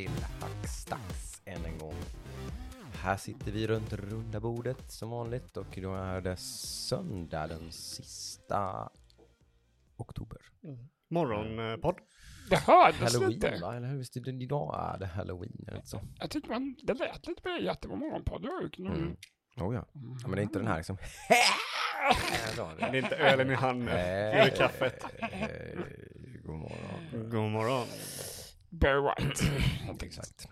Till Hackstacks än en gång. Här sitter vi runt runda bordet som vanligt och då är det söndag den sista oktober. Morgonpodd. Det hördes Halloween lite. va? Eller hur? Visst är det idag är det halloween? Är det så? Jag tycker man, det lät lite på det jättebra morgonpodd. Det var ju Mm. mm. Oh, ja. ja, men det är inte den här liksom. Det är inte ölen i handen. Det är kaffet. Eh, God morgon. God morgon. Barry White. Exakt.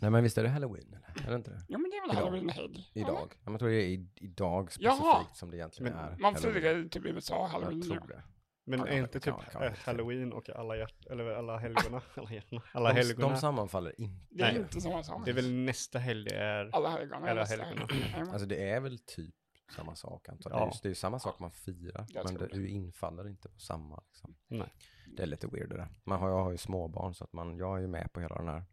Nej men visst är det halloween? Eller? Är det inte det? Ja men det är väl Idag. halloween-helg? Idag? Ja, men jag tror det är i, idag specifikt Jaha. som det egentligen Men är. Man halloween. firar ju typ i USA halloween. Jag tror det. Men är inte typ eh, halloween och alla hjärt eller alla helgona, alla hjärtorna, alla De, helgona. de sammanfaller inte. Det är inte samma sak. Det är väl nästa helg det är. Alla helgona. Alla helgona. helg. Alltså det är väl typ samma sak antar jag. Ja. Det är ju- Det samma sak man firar. Jag Men tror det, du infaller inte på samma. Liksom. Nej. Det är lite weird det där. Man har, jag har ju småbarn så att man, jag är ju med på hela den här.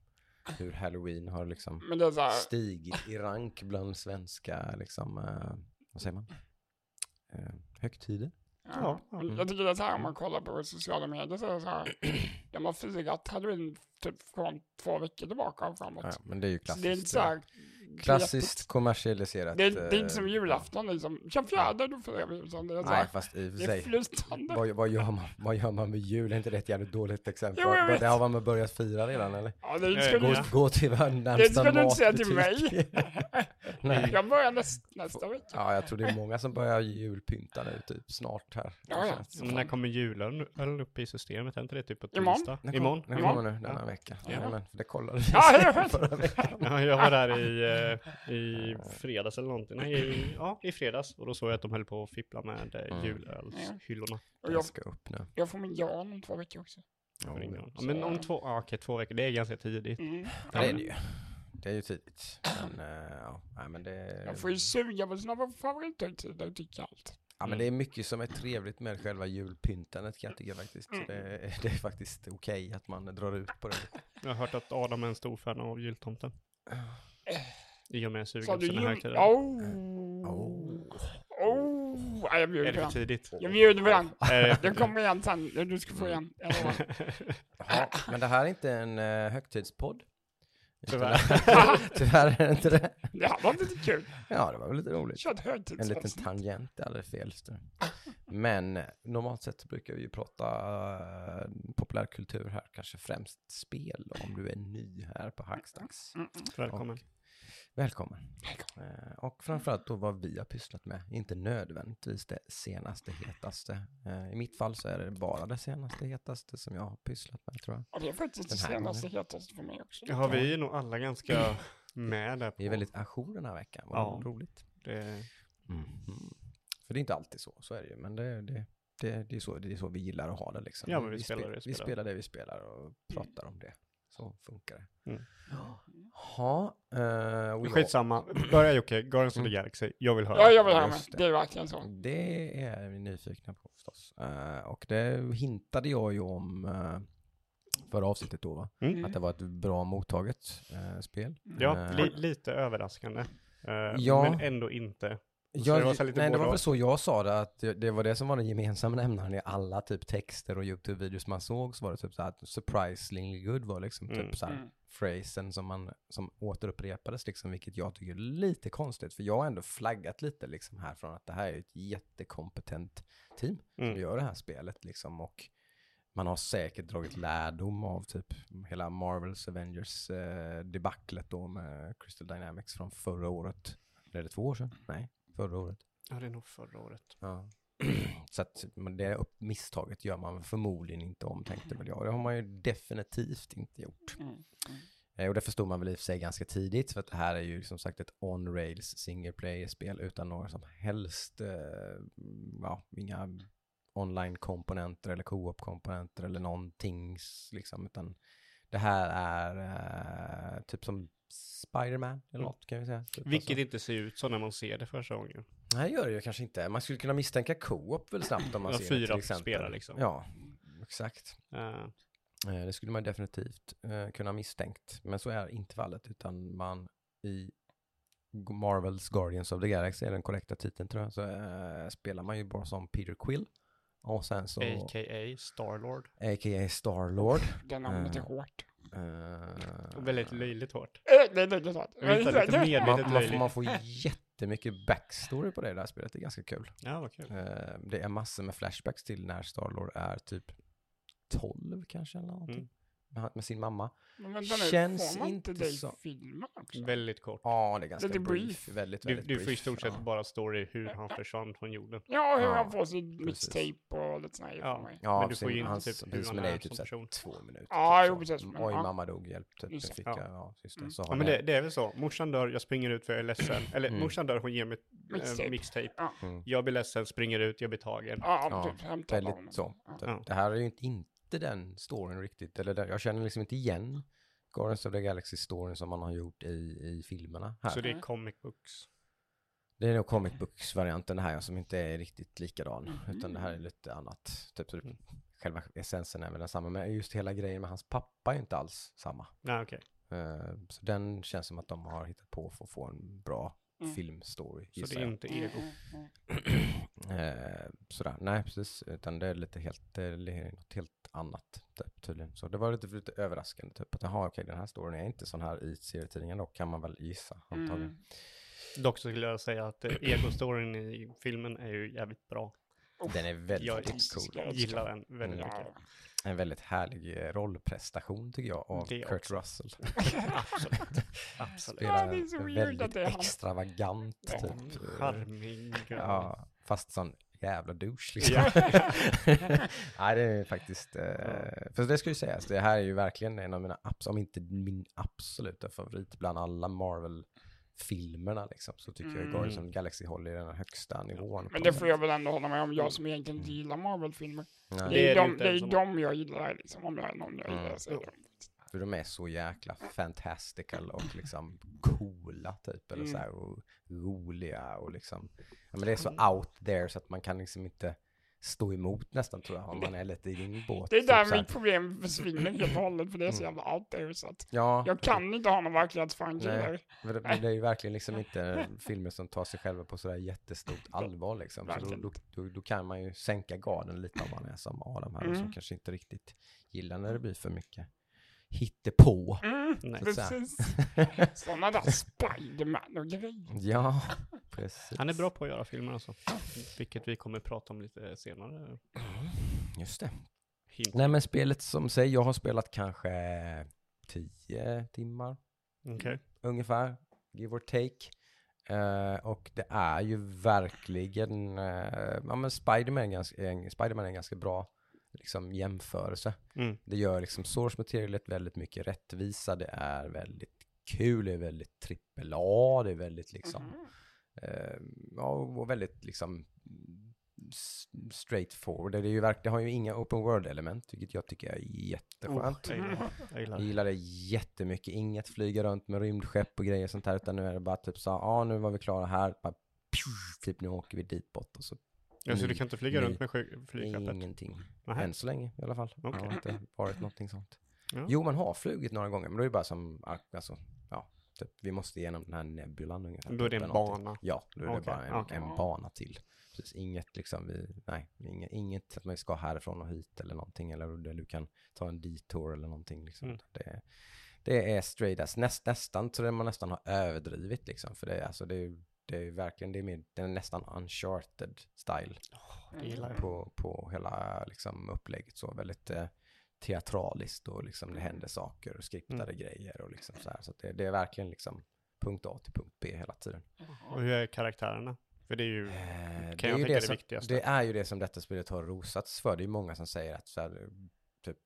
Hur halloween har liksom Men det är så här, stigit i rank bland svenska, liksom, eh, vad säger man? Eh, högtider. ja. Ja, ja. Men Jag tycker det är så här om man kollar på sociala medier så är det så här. De har firat halloween typ från två veckor tillbaka och framåt. Ja, men det är ju så det är inte klassiskt. så här. Klassiskt kommersialiserat. Det är, det är inte eh, som julafton liksom. 24 då firar vi utan det är så Nej, fast i och för Det är sig. flytande. Vad, vad, gör man, vad gör man med jul? Är inte det ett jävligt dåligt exempel? Jo, jag vet. det har man börjat fira redan eller? Ja, det Eh, ska Gå, du gå till vår Det närmsta ska du inte säga till matbutik. Nej. Jag börjar näst, nästa vecka. Ja, jag tror det är många som börjar julpynta nu typ snart här. Ja, ja. Men när kommer julen öl upp i systemet? Är inte det typ på Imorgon. tisdag? Den Imorgon? Den Imorgon. kommer nu denna Ja. vecka. Ja. Ja. men för det kollade vi Ja, förra veckan. Ja, jag var där i, eh, i fredags eller någonting. Nej, i, ja, i fredags. Och då såg jag att de höll på att fippla med eh, Mm. julölshyllorna. Och Jag jag, ska upp nu. jag får min Jan om två veckor också. Ja, Ja, ja. men om två, ja, okej, två veckor. Det är ganska tidigt. Mm. Ja, det är det ju. Det är ju tidigt. Men, eh, ja, nej, men det... Jag får ju suga på sina favorithögtider tycker jag allt. Ja men det är mycket som är trevligt med själva julpyntandet kan jag tycka faktiskt. Så Mm. det, det är faktiskt okej att man drar ut på det lite. Jag har hört att Adam är en stor fan av jultomten. I och med sugen på du sina högtider. Oh! Oh. Oh! Ja, jag Är bjuder det på för den. tidigt? Jag bjuder på den. Är det- Den kommer igen sen. Du ska få Mm. igen. Jag lovar. Jaha, men det här är inte en uh, högtidspodd. Tyvärr. Tyvärr är det inte det. Det var lite kul. Ja, det var väl lite roligt. Kört En liten tangent, är aldrig fel. Men eh, normalt sett brukar vi ju prata uh, populärkultur här, kanske främst spel om du är ny här på Hackstacks. Mm, mm. Välkommen. Och, välkommen. Eh, och framförallt då vad vi har pysslat med, inte nödvändigtvis det senaste hetaste. Eh, I mitt fall så är det bara det senaste hetaste som jag har pysslat med tror jag. Ja, det är faktiskt det senaste hetaste för mig också. Ja, vi är nog alla ganska med där på. Vi är väldigt ajour den här veckan, vad Ja. roligt. Det, Mhm. För det är inte alltid så, så är det ju, men det, det, det, det, är, så, det är så vi gillar att ha det liksom. Ja, men vi spelar spe- det vi Vi spelar. spelar det vi spelar och pratar om det. Så funkar det. Mm. Ja, uh, skitsamma. Börja Jocke, Guardians of the. Galaxy. Jag vill höra. Ja, jag vill ha med. Det. Det är verkligen så. Det är vi nyfikna på förstås. Eh, och det hintade jag ju om uh, förra avsnittet då, va? Mm. Att det var ett bra mottaget eh, spel. Ja, li, lite överraskande. Ja. Men ändå inte. Så Ja, det var nej, det var väl så jag sa det, att det, var det som var den gemensamma nämnaren i alla typ texter och YouTube-videos man såg, så var det typ så här att surprisingly good var liksom Mm. typ så här Mm. phrasen som man, som återupprepades liksom, vilket jag tycker är lite konstigt, för jag har ändå flaggat lite liksom här från att det här är ett jättekompetent team som Mm. gör det här spelet liksom, och man har säkert dragit lärdom av typ hela Marvels Avengers eh, debaclet då med Crystal Dynamics från förra året. Eller är det två år sedan? Nej, förra året. Ja, det är nog förra året. Ja. Så att det misstaget gör man förmodligen inte om, tänkte väl jag. Det har man ju definitivt inte gjort. Mm. Mm. Eh, Och det förstod man väl i och för sig ganska tidigt, för att det här är ju som sagt ett on-rails single player-spel utan några som helst, eh, ja, inga online-komponenter eller co-op-komponenter eller någonting liksom, utan det här är eh, typ som Spider-Man eller Mm. något kan vi säga. Typ, Vilket alltså. inte ser ut så när man ser det första gången. Nej, gör det ju kanske inte. Man skulle kunna misstänka co-op väl snabbt om man Ja, ser det fyra till exempel. spelare liksom. Ja, exakt. Eh, Det skulle man definitivt eh, kunna misstänkt. Men så är inte fallet, utan man i Marvels Guardians of the Galaxy är den korrekta titeln tror jag, så eh, spelar man ju bara som Peter Quill. Och sen så, A.k.a. Starlord. a.k.a. Starlord. Det namnet är hårt. Eh, Och väldigt löjligt hårt. Eh, hittade lite medvetet man, man, får, löjligt. man får jättemycket backstory på det där spelet, det är ganska kul. Ja, vad kul. Eh, det är massor med flashbacks till när Starlord är typ 12 kanske eller någonting. Mm. Med, med sin mamma. Men vänta nu, Känns får man inte i så- filmen också? Väldigt kort. Ja, det är ganska brief. brief. Väldigt, Du, väldigt du får i stort sett ja. bara story hur han försvann från jorden. Ja, hur Ja, han får sin mixtape och lite sådana Ja. ja. mig. Ja, Men du får precis, ju inte hans- typ hur han är är typ som här person. två minuter. Ja, typ jo, precis, men Oj, ja. mamma dog, hjälp, typ. Just fick Ja. jag, ja, just det. Mm. Så Ja men det. det, är väl så. Morsan dör, jag springer ut för jag är ledsen. Eller Mm. morsan dör, hon ger mig Mixtape. mixtape. Mm. Jag blir ledsen, springer ut, jag blir tagen. Ja, typ Väldigt så. Ja. Det här är ju inte, inte den storyn riktigt. Eller där, jag känner liksom inte igen Guardians of the Galaxy-storyn som man har gjort i, i filmerna här. Så det är Mm. comic books. Det är nog comic books-varianten här som inte är riktigt likadan. Mhm. Utan det här är lite annat. Typ, så det- Mm. Själva essensen är väl densamma. Men just hela grejen med hans pappa är inte alls samma. Nej okej. Eh, Så den känns som att de har hittat på för att få en bra Mm. filmstory. Så det är jag. inte Mm, ego. mm, mm. Eh, sådär, nej precis. Utan det är lite helt, det är något helt annat typ, tydligen. Så det var lite, lite överraskande typ att jaha okej den här storyn är inte sån här i serietidningen då kan man väl gissa antagligen. Mm. Dock så skulle jag säga att eh, ego-storyn i filmen är ju jävligt bra. Den är väldigt Jag cool. Jag Gillar den väldigt Mm. mycket. En väldigt härlig eh, rollprestation tycker jag av Det Kurt också. Russell. Absolut. Absolut. Ja, Spelar det är så en väldigt att det är han. extravagant Ja. typ. eh, Charmig. Ja, fast sån jävla douche liksom. Ja. Nej, det är faktiskt, eh, för det ska ju sägas, det här är ju verkligen en av mina, om inte min absoluta favorit bland alla Marvel-filmerna liksom, så tycker jag Mm. Guardians of the Galaxy håller i den här högsta nivån. Men det får jag väl ändå hålla med om, jag som egentligen inte gillar Marvel-filmer. Det Det är, är de, det är de jag gillar liksom, om jag är någon jag Mm. gillar. Så är. För de är så jäkla fantastical och liksom coola typ, eller Mm. så här, och roliga och liksom, ja, men det är så out there så att man kan liksom inte stå emot nästan tror jag, om man är lite i din båt. Det är typ där här. mitt problem försvinner helt och hållet, för det är så Mm. jävla out there så att Ja, jag kan inte ha någon verklighetsförankring där. Men det, det är ju verkligen liksom inte filmer som tar sig själva på sådär jättestort allvar liksom. Så då, då, då, då kan man ju sänka garden lite om man är som Adam här och som Mm. kanske inte riktigt gillar när det blir för mycket hittepå. Mm. Så precis. Sådana där Spiderman och grejer. ja, precis. Han är bra på att göra filmer alltså. Vilket vi kommer prata om lite senare. Just det. Hint. Nej men spelet som säger, jag har spelat kanske 10 timmar Okej. ungefär, give or take. Eh, och det är ju verkligen, uh, ja men Spiderman är, ganska, Spiderman är en ganska bra liksom, jämförelse. Mm. Det gör liksom source materialet väldigt mycket rättvisa, det är väldigt kul, det är väldigt trippel A, det är väldigt liksom, Mhm. eh, ja och väldigt liksom straightforward. Det, är ju verk, det har ju inga open world element, vilket jag tycker är jätteskönt. Oh, jag gillar det. Jag gillar Jag det. gillar det jättemycket. Inget flyga runt med rymdskepp och grejer sånt här. Utan nu är det bara typ så, ja ah, nu var vi klara här. Bara, pju, typ nu åker vi dit bort och så Ja, så du kan inte flyga runt med flygplanet? ingenting. Nähä. Än så länge i alla fall. Det Okej. har inte varit någonting sånt. Ja. Jo, man har flugit några gånger, men då är det bara som, alltså, ja, typ, vi måste igenom den här nebulan ungefär. Då är det typ, en någonting. bana? Ja, då är det Okej, bara en, okej. en bana till. Precis, inget liksom, vi, nej, inget, inget att man ska härifrån och hit eller någonting, eller där du kan ta en detour eller någonting liksom. Mm. Det, är- det är straight as, näst, nästan, tror jag man nästan har överdrivit liksom, för det, alltså det är det är verkligen, det är, mer, det är nästan uncharted style jag. på, på hela liksom, upplägget så väldigt eh, teatraliskt och liksom det händer saker och skriptade Mm. grejer och liksom så här. Så att det, det är verkligen liksom punkt A till punkt B hela tiden. Och hur är karaktärerna? För det är ju, Eh, kan det, jag är ju tänka det, det som, viktigaste. det är ju det som detta spelet har rosats för. Det är ju många som säger att så här, typ,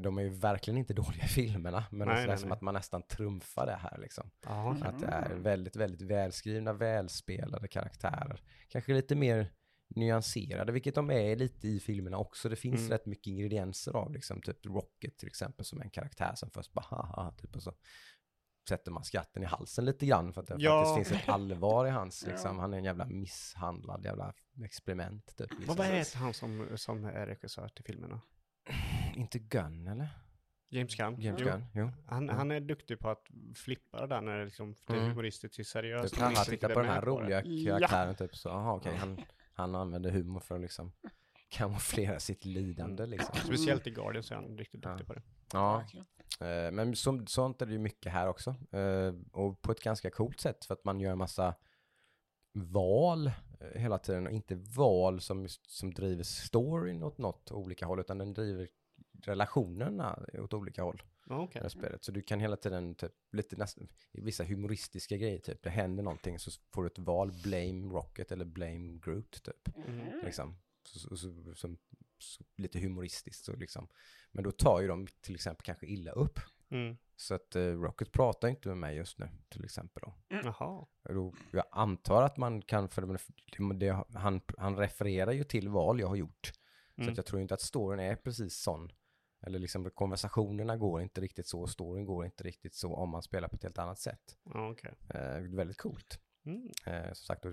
de är ju verkligen inte dåliga filmerna, men Nej, det är nej, som nej. att man nästan trumfar det här liksom. ja, okej. Att det är väldigt, väldigt välskrivna, välspelade karaktärer. Kanske lite mer nyanserade, vilket de är lite i filmerna också. Det finns Mm. rätt mycket ingredienser av liksom typ Rocket till exempel som en karaktär som först bara haha, typ och så sätter man skatten i halsen lite grann för att det Ja. faktiskt finns ett allvar i hans Ja. liksom. Han är en jävla misshandlad jävla experiment typ. Liksom. Vad vad heter han som, som är regissör till filmerna? Inte Gunn eller? James Gunn? James. Gunn? Jo. Han, han är duktig på att flippa det där när det, liksom, det är Mm. humoristiskt till seriöst. Typ, inte titta riktigt på den här roliga Ja. karaktären typ så, aha okej, han, han använder humor för att liksom kamouflera sitt lidande liksom. Speciellt i Guardians är han riktigt Ja. duktig på det. Ja, Verkligen. Eh, Men som, sånt är det ju mycket här också. Eh, Och på ett ganska coolt sätt för att man gör en massa val eh, hela tiden och inte val som, som driver storyn åt något olika håll utan den driver relationerna åt olika håll. Okej. Det spelet. Så du kan hela tiden typ lite nästan, i vissa humoristiska grejer typ, det händer någonting så får du ett val, blame Rocket eller blame Groot typ. Mhm. Liksom. Så, så, så, som, så, lite humoristiskt så liksom. Men då tar ju de till exempel kanske illa upp. Mm. Så att eh, Rocket pratar inte med mig just nu till exempel då. Jaha. Och då. Jag antar att man kan, för det, det, han, han refererar ju till val jag har gjort. Så Mm. att jag tror inte att storyn är precis sån. Eller liksom konversationerna går inte riktigt så, storyn går inte riktigt så om man spelar på ett helt annat sätt. Ja, okej. Eh, väldigt coolt. Mm. Eh, som sagt,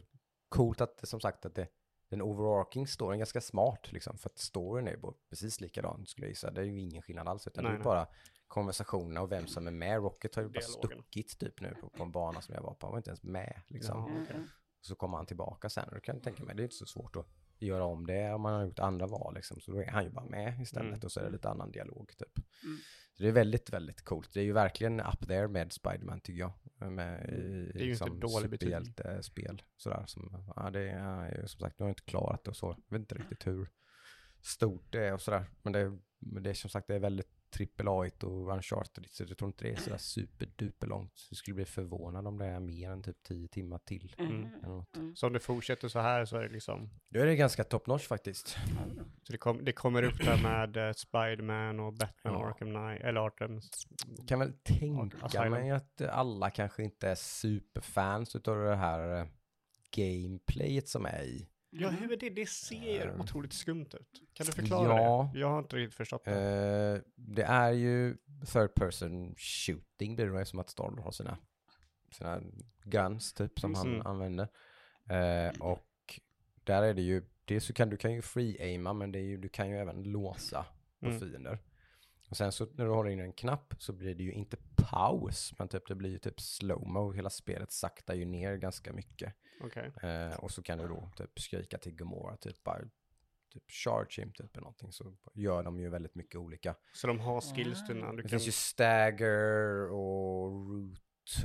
coolt att, som sagt, att det, den overarching storyn är ganska smart liksom. För att storyn är precis likadan skulle jag gissa. Det är ju ingen skillnad alls. Utan Nej, det är nej. bara konversationerna och vem som är med. Rocket har ju bara Dialogen. stuckit typ nu på, på en bana som jag var på. Han var inte ens med liksom. Jaha, okej. Så kommer han tillbaka sen och det kan jag tänka mig, det är inte så svårt att göra om det om man har gjort andra val liksom. Så då är han ju bara med istället Mm. och så är det lite annan dialog typ. Mm. Så det är väldigt, väldigt coolt. Det är ju verkligen up there med Spiderman tycker jag. Med, i, Mm. Det är ju inte dålig betyg. superhjältespel. Sådär som, ja det är ju som sagt, nu har jag inte klarat det och så. Jag vet inte riktigt hur stort det är och sådär. Men det, men det är som sagt, det är väldigt trippel a och uncharted så jag tror inte det är sådär superduper långt. Så jag skulle bli förvånad om det är mer än typ 10 timmar till. Mm. Eller något. Så om det fortsätter så här så är det liksom, Då är det ganska top notch faktiskt. så det, kom, det kommer upp där med uh, Spiderman och Batman Ja. och Arkham Knight, eller Arkham. Kan väl tänka Asylum. mig att alla kanske inte är superfans utav det här eh, gameplayet som är i. Ja, hur är det? Det ser Eh. otroligt skumt ut. Kan du förklara Ja. det? Jag har inte riktigt förstått det. Eh, det är ju third person shooting blir det som att Starlord har sina, sina guns typ som han Mm. använder. Eh, och där är det ju, dels så kan du kan ju free-aima men det är ju, du kan ju även låsa på Mm. fiender. Och sen så när du håller in en knapp så blir det ju inte paus, men typ det blir ju typ slowmo. Hela spelet saktar ju ner ganska mycket. Okej. Eh, och så kan du då typ skrika till Gomorra, typ bara typ charge him typ eller någonting. Så gör de ju väldigt mycket olika. Så de har skillstunna. Du Det kan... finns ju stagger och root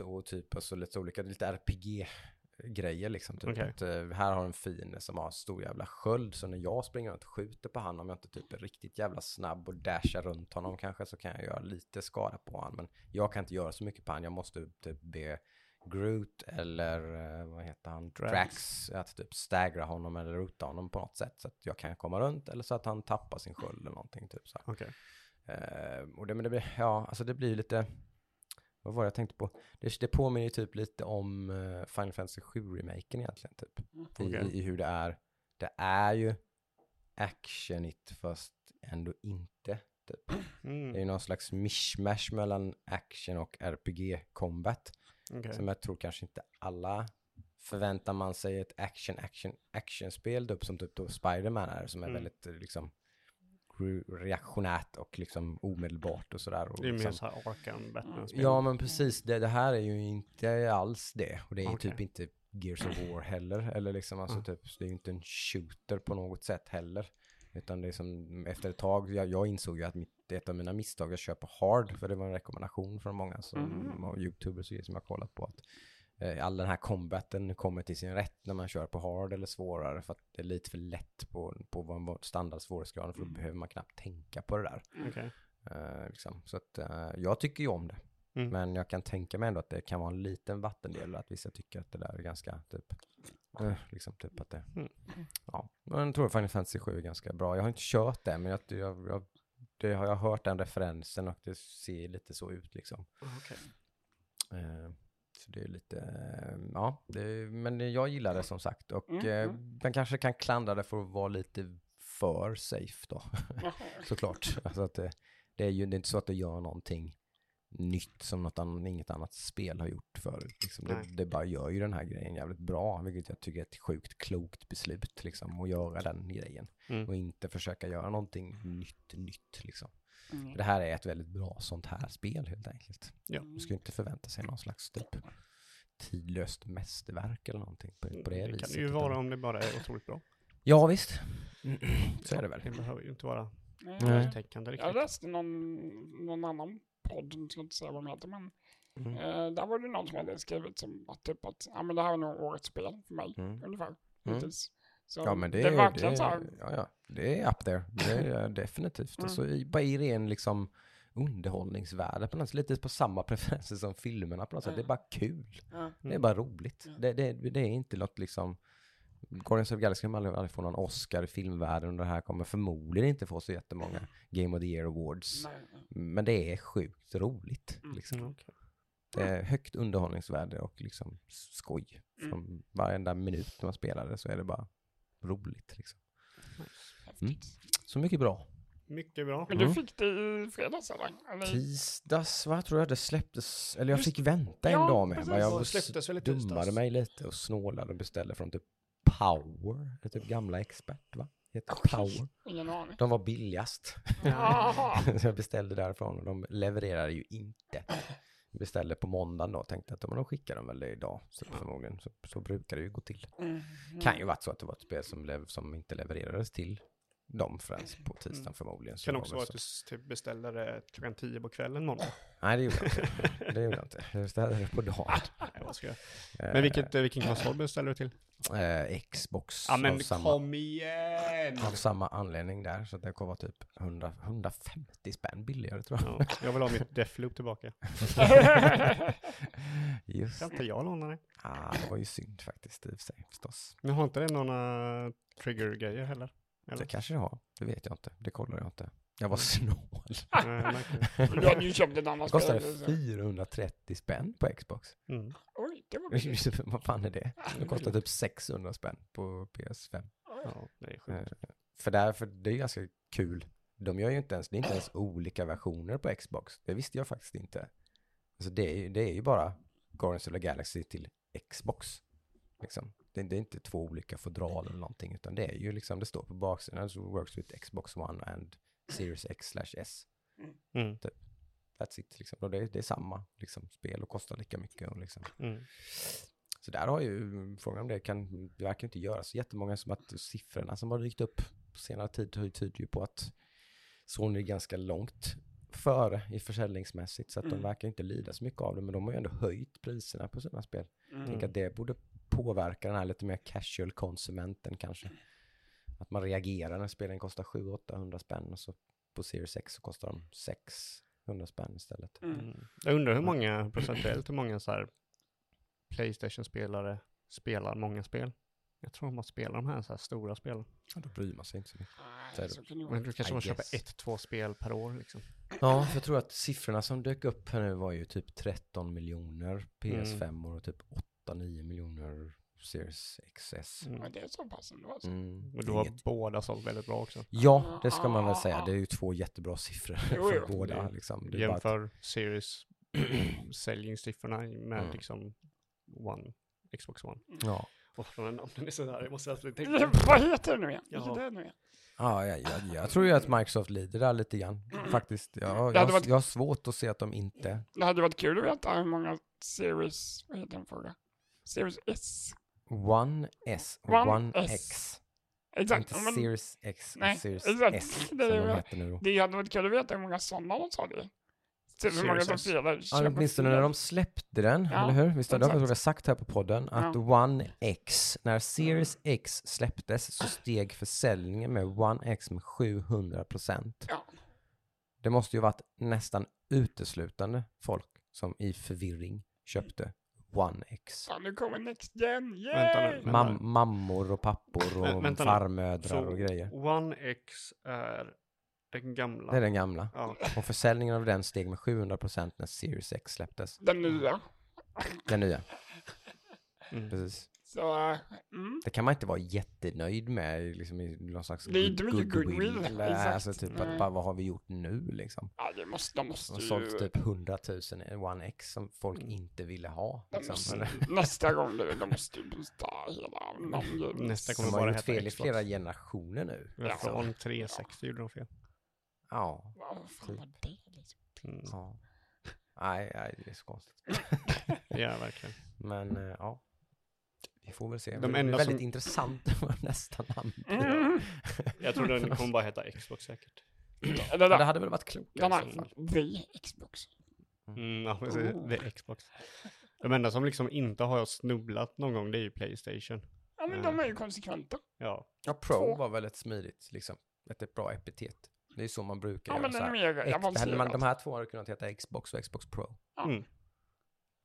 och typ alltså lite olika, lite RPG-grejer liksom. Typ Okej. att, eh, här har en fiende som har en stor jävla sköld, så när jag springer runt och skjuter på han, om jag inte typ är riktigt jävla snabb och dashar runt honom kanske, så kan jag göra lite skada på han. Men jag kan inte göra så mycket på han, jag måste typ be Groot eller eh, vad heter han, Drax. Drax, att typ staggra honom eller roota honom på något sätt så att jag kan komma runt eller så att han tappar sin sköld eller någonting typ så här. Okej. Eh, och det, men det blir, ja, alltså det blir lite, vad var det jag tänkte på? Det, det påminner ju typ lite om uh, Final Fantasy 7-remaken egentligen, typ. I, Okej. i, I hur det är. Det är ju actionigt fast ändå inte, typ. Det är Mm. ju någon slags mishmash mellan action och RPG-combat. Okej. Som jag tror kanske inte alla förväntar man sig ett action, action, actionspel typ som typ då Spider-Man är som är Mm. väldigt eh, liksom re- reaktionärt och liksom omedelbart och sådär. Och Det är mer liksom, så här Arkham Batman-spel. ja men precis, det, det här är ju inte alls det. Och det är Okej. typ inte Gears of War heller. Eller liksom alltså Mm. typ, det är ju inte en shooter på något sätt heller. Utan det är som efter ett tag, jag, jag insåg ju att mitt, ett av mina misstag, jag köper hard, för det var en rekommendation från många som, Mm. och youtubers som jag har kollat på. Att eh, all den här combaten kommer till sin rätt när man kör på hard eller svårare för att det är lite för lätt på, på vad standard svårighetsgrad för då behöver man knappt tänka på det där. Okej. Eh, liksom. Så att eh, jag tycker ju om det. Mm. Men jag kan tänka mig ändå att det kan vara en liten vattendel att vissa tycker att det där är ganska typ, eh, liksom typ att det, Mm. ja. Men jag tror Final Fantasy 7 är ganska bra. Jag har inte kört det, men jag, jag, jag det har jag hört den referensen och det ser lite så ut liksom. Okej. Eh, så det är lite, eh, ja, det, men jag gillar det som sagt och Mm, eh, mm. man kanske kan klandra det för att vara lite för safe då, såklart. Alltså att det, det är ju det är inte så att det gör någonting nytt som något annat, inget annat spel har gjort förut. Liksom. Det, det bara gör ju den här grejen jävligt bra, vilket jag tycker är ett sjukt klokt beslut liksom, att göra den grejen. Mm. Och inte försöka göra någonting nytt, nytt liksom. Mm. Det här är ett väldigt bra sånt här spel helt enkelt. Ja. Man ska ju inte förvänta sig någon slags typ tidlöst mästerverk eller någonting på, på det, Det viset. kan det ju vara om det bara är otroligt bra. Ja, visst. Så är det väl. Det behöver ju inte vara Nej. Nej. heltäckande Jag riktigt. läste någon, någon annan podd, jag ska inte säga vad de heter, men Mm. eh, där var det någon som hade skrivit som att typ att ja, men det här är nog årets spel för mig, Mm. ungefär. Mm. Så Ja men det, det är verkligen det, så här, ja, ja, det är up there. Det är definitivt. Mm. Alltså, i, bara i ren liksom underhållningsvärde på något sätt. Lite på samma preferenser som filmerna på något sätt. Det är bara kul. Det är bara roligt. Det, det, det är inte något liksom Guardians of the Galaxy kommer aldrig, aldrig få någon Oscar i filmvärlden och det här kommer förmodligen inte få så jättemånga Game of the Year Awards. nej, nej. Men det är sjukt roligt. Mm. Liksom. Mm, okej. Det är högt underhållningsvärde och liksom skoj. Mm. Från varenda minut när man spelar det så är det bara roligt. Liksom. Häftigt. Så mycket bra. Mycket bra. Men du Mm. fick det i fredags eller? eller? Tisdags, vad tror jag det släpptes? Eller jag Just- fick vänta en ja, dag med. precis. va? Jag Det var släpptes väl i dummade mig lite och snålade och beställde från typ Power. Det är typ gamla expert va? Heter Okej. Power. Ingen aning. De var billigast. Så jag beställde därifrån och de levererade ju inte. Jag beställde på måndagen då och tänkte att de skickar dem väl idag. Så förmodligen så, så brukar det ju gå till. Mm. Kan ju varit så att det var ett spel som, lev, som inte levererades till dem förrän på tisdagen förmodligen. Så Kan också vara att du typ beställde det klockan tio på kvällen måndag. Nej det gjorde jag inte. Det gjorde jag inte. Jag beställde det på dagen. Vad ska jag? Eh, Men vilket, eh, vilken konsol beställde du till? Eh, Xbox. Ja men av, samma, kom igen! av samma anledning där. Så det kommer vara typ 100, 150 spänn billigare tror jag. Ja, jag vill ha mitt Deathloop tillbaka. Just Kan inte jag låna det? ah, det var ju synd faktiskt i och för sig förstås. Men har inte det några trigger-grejer heller? Eller? Det kanske det har. Det vet jag inte. Det kollar jag inte. Jag var snål. Det. Du hade ju köpt ett Det annat kostade spel, så- 430 spänn på Xbox. Mm. Oj, det var billigt. Vad fan är det? Det kostar typ 600 spänn på PS5. Ja, det är sjukt. Eh, För, där, för det är ganska kul. De gör ju inte ens, det är inte ens olika versioner på Xbox. Det visste jag faktiskt inte. Alltså det är, ju- det är ju bara Guardians of the Galaxy till Xbox. Liksom. Det, det är inte två olika fodral eller någonting, utan det är ju liksom, det står på baksidan, so works with Xbox One and Series X slash S. Mm. That's it, liksom. Och det, är- det är samma liksom, spel och kostar lika mycket. Och liksom. Mm. Så där har ju, frågan om det kan, det verkar inte göra så jättemånga som att siffrorna som har dykt upp på senare tid ty- tyder ju på att Sony är ganska långt före i försäljningsmässigt så att Mm. de verkar inte lida så mycket av det men de har ju ändå höjt priserna på sina spel. Mm. tänker att det borde påverka den här lite mer casual konsumenten kanske. Att man reagerar när spelen kostar 700-800 spänn och så på Series X så kostar de 600 spänn istället. Mm. Mm. Jag undrar hur många, procentuellt hur många så här Playstation-spelare spelar många spel. Jag tror de måste spela de här, så här stora spelen. Ja, då bryr man sig inte så mycket. Nej, Så Men du kanske köpa guess. ett, två spel per år liksom. Ja, för jag tror att siffrorna som dök upp här nu var ju typ 13 miljoner PS5 Mm. och typ 8-9 miljoner Series XS. Mm. Ja, det är så pass ändå alltså. Mm, Och då har inget- båda sålt väldigt bra också. Ja, det ska man väl säga. Det är ju två jättebra siffror Jo, för jo. båda. Det- Liksom. Det är bara Jämför Series säljningssiffrorna med Mm. liksom One, Xbox One. Ja, Och de här namnen är sådär, jag måste alltid tänka. Vad heter det nu igen? Är det nu igen? ja jag, jag, jag tror ju att Microsoft lider där lite grann. Faktiskt. Jag, jag, varit- jag har svårt att se att de inte... Det hade varit kul att veta hur många Series, vad heter den fråga? Series S. One S och One One, S. X. Exakt. Inte men Series X och Nej, Series exakt. S som Det de heter nu det hade varit kul att veta hur många sådana de det. Typ hur många som spelar. Ja, åtminstone när de släppte den, Ja, eller hur? Visst har exakt. vi sagt här på podden att One X, när Series X släpptes så steg försäljningen med One X med 700 procent. Ja. Det måste ju varit nästan uteslutande folk som i förvirring köpte One X. Ja, nu kommer Next Gen. Yay! Vänta nu, vänta. Mam mammor och pappor och Vä- vänta nu. farmödrar Så och grejer. One X är den gamla. Det är den gamla. Ja. Och försäljningen av den steg med 700 procent när Series X släpptes. Den nya. Den nya, Mm. precis. Så, äh, mm. Det kan man inte vara jättenöjd med liksom i någon slags Det inte mycket goodwill, Nej, exakt. Alltså typ att bara vad har vi gjort nu liksom? Ja, det måste, de Det måste ju... sålts typ 100 000 i One X som folk Mm. inte ville ha. Liksom. måste, nästa gång, du, de måste ju byta hela. Nästa De kommer har bara gjort heta fel i flera generationer nu. Ja, Ja. Från 360 gjorde de fel. Ja. Vad fan var det liksom? Mm. ja. Nej, nej, det är så konstigt. Ja, verkligen. Men eh, ja. Vi får väl se. De enda väldigt som- intressant vad nästa namn. Mm. Jag tror den kommer bara heta Xbox säkert. Ja, det hade väl varit den i så fall. The Xbox. Mm, ja, precis. Oh. Det är Xbox. De enda som liksom inte har snubblat någon gång, det är ju Playstation. Ja, men de är ju konsekventa. Ja, Ja, Pro Två. var väl ett smidigt, liksom, ett, bra epitet. Det är så man brukar Ja, göra. men så här. mer hade man, de här två hade kunnat heta Xbox och Xbox Pro, Ja. Mm.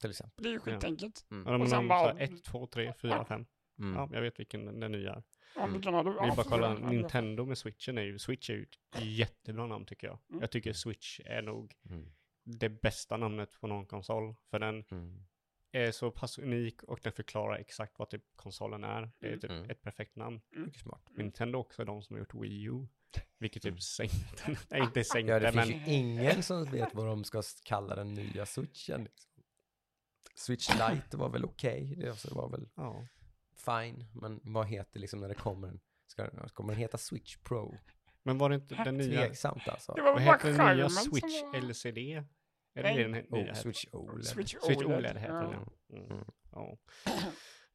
Till exempel. Det är ju skitenkelt. Mm. Ja, de Och sen bara- bara... 1, 2, 3, 4, 5. Mm. Ja, jag vet vilken den, nya är. Du? Vi bara kolla, fyra. Nintendo med Switchen är ju, Switch är ju ett jättebra namn tycker jag. Mm. Jag tycker Switch är nog Mm. det bästa namnet på någon konsol. För den Mm. är så pass unik och den förklarar exakt vad typ konsolen är. Det är typ Mm. ett perfekt namn. Mycket smart. Nintendo också är de som har gjort Wii U. Vilket typ Mm. sänkte den. Nej, inte sänkte Ja, det men... finns ju ingen som vet vad de ska kalla den nya switchen. Liksom. Switch Lite var väl okej, det alltså var väl Ja. fine, men vad heter liksom när det kommer en, ska, kommer den heta Switch Pro? Men var det inte den nya... Tveksamt alltså. Det var Vad heter den nya Switch var... LCD? Är det den nya Oh? Switch OLED. Switch Switch OLED. OLED heter den, ja. Mm. Mm. ja.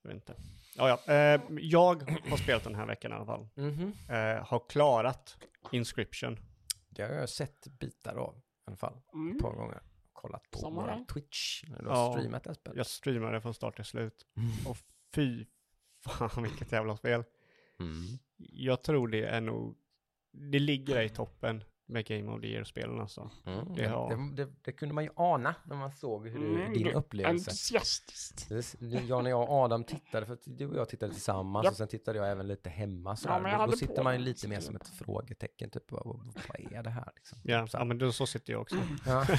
Jag vet inte. Ja, ja. Eh, jag har spelat den här veckan i alla fall. Mhm. Eh, har klarat Inscription. Det har jag sett bitar av i alla fall, Mm. ett par gånger. Kollat på Samma våran här. Twitch, när du har Ja. streamat det spelet. Jag streamade från start till slut. Mm. Och fy fan vilket jävla spel. Mm. Jag tror det är nog, det ligger där i toppen med Game of the Year-spelen alltså. Mm. Det har- Det, det, det kunde man ju ana när man såg hur Mm, din du- upplevelse. Entusiastiskt. Det- Jag när jag och Adam tittade, för att du och jag tittade tillsammans Japp. och sen tittade jag även lite hemma så Ja, då, då sitter man ju lite mer som ett frågetecken, typ vad, vad, är det här liksom? Ja, Så ja men då, så sitter jag också. Ja.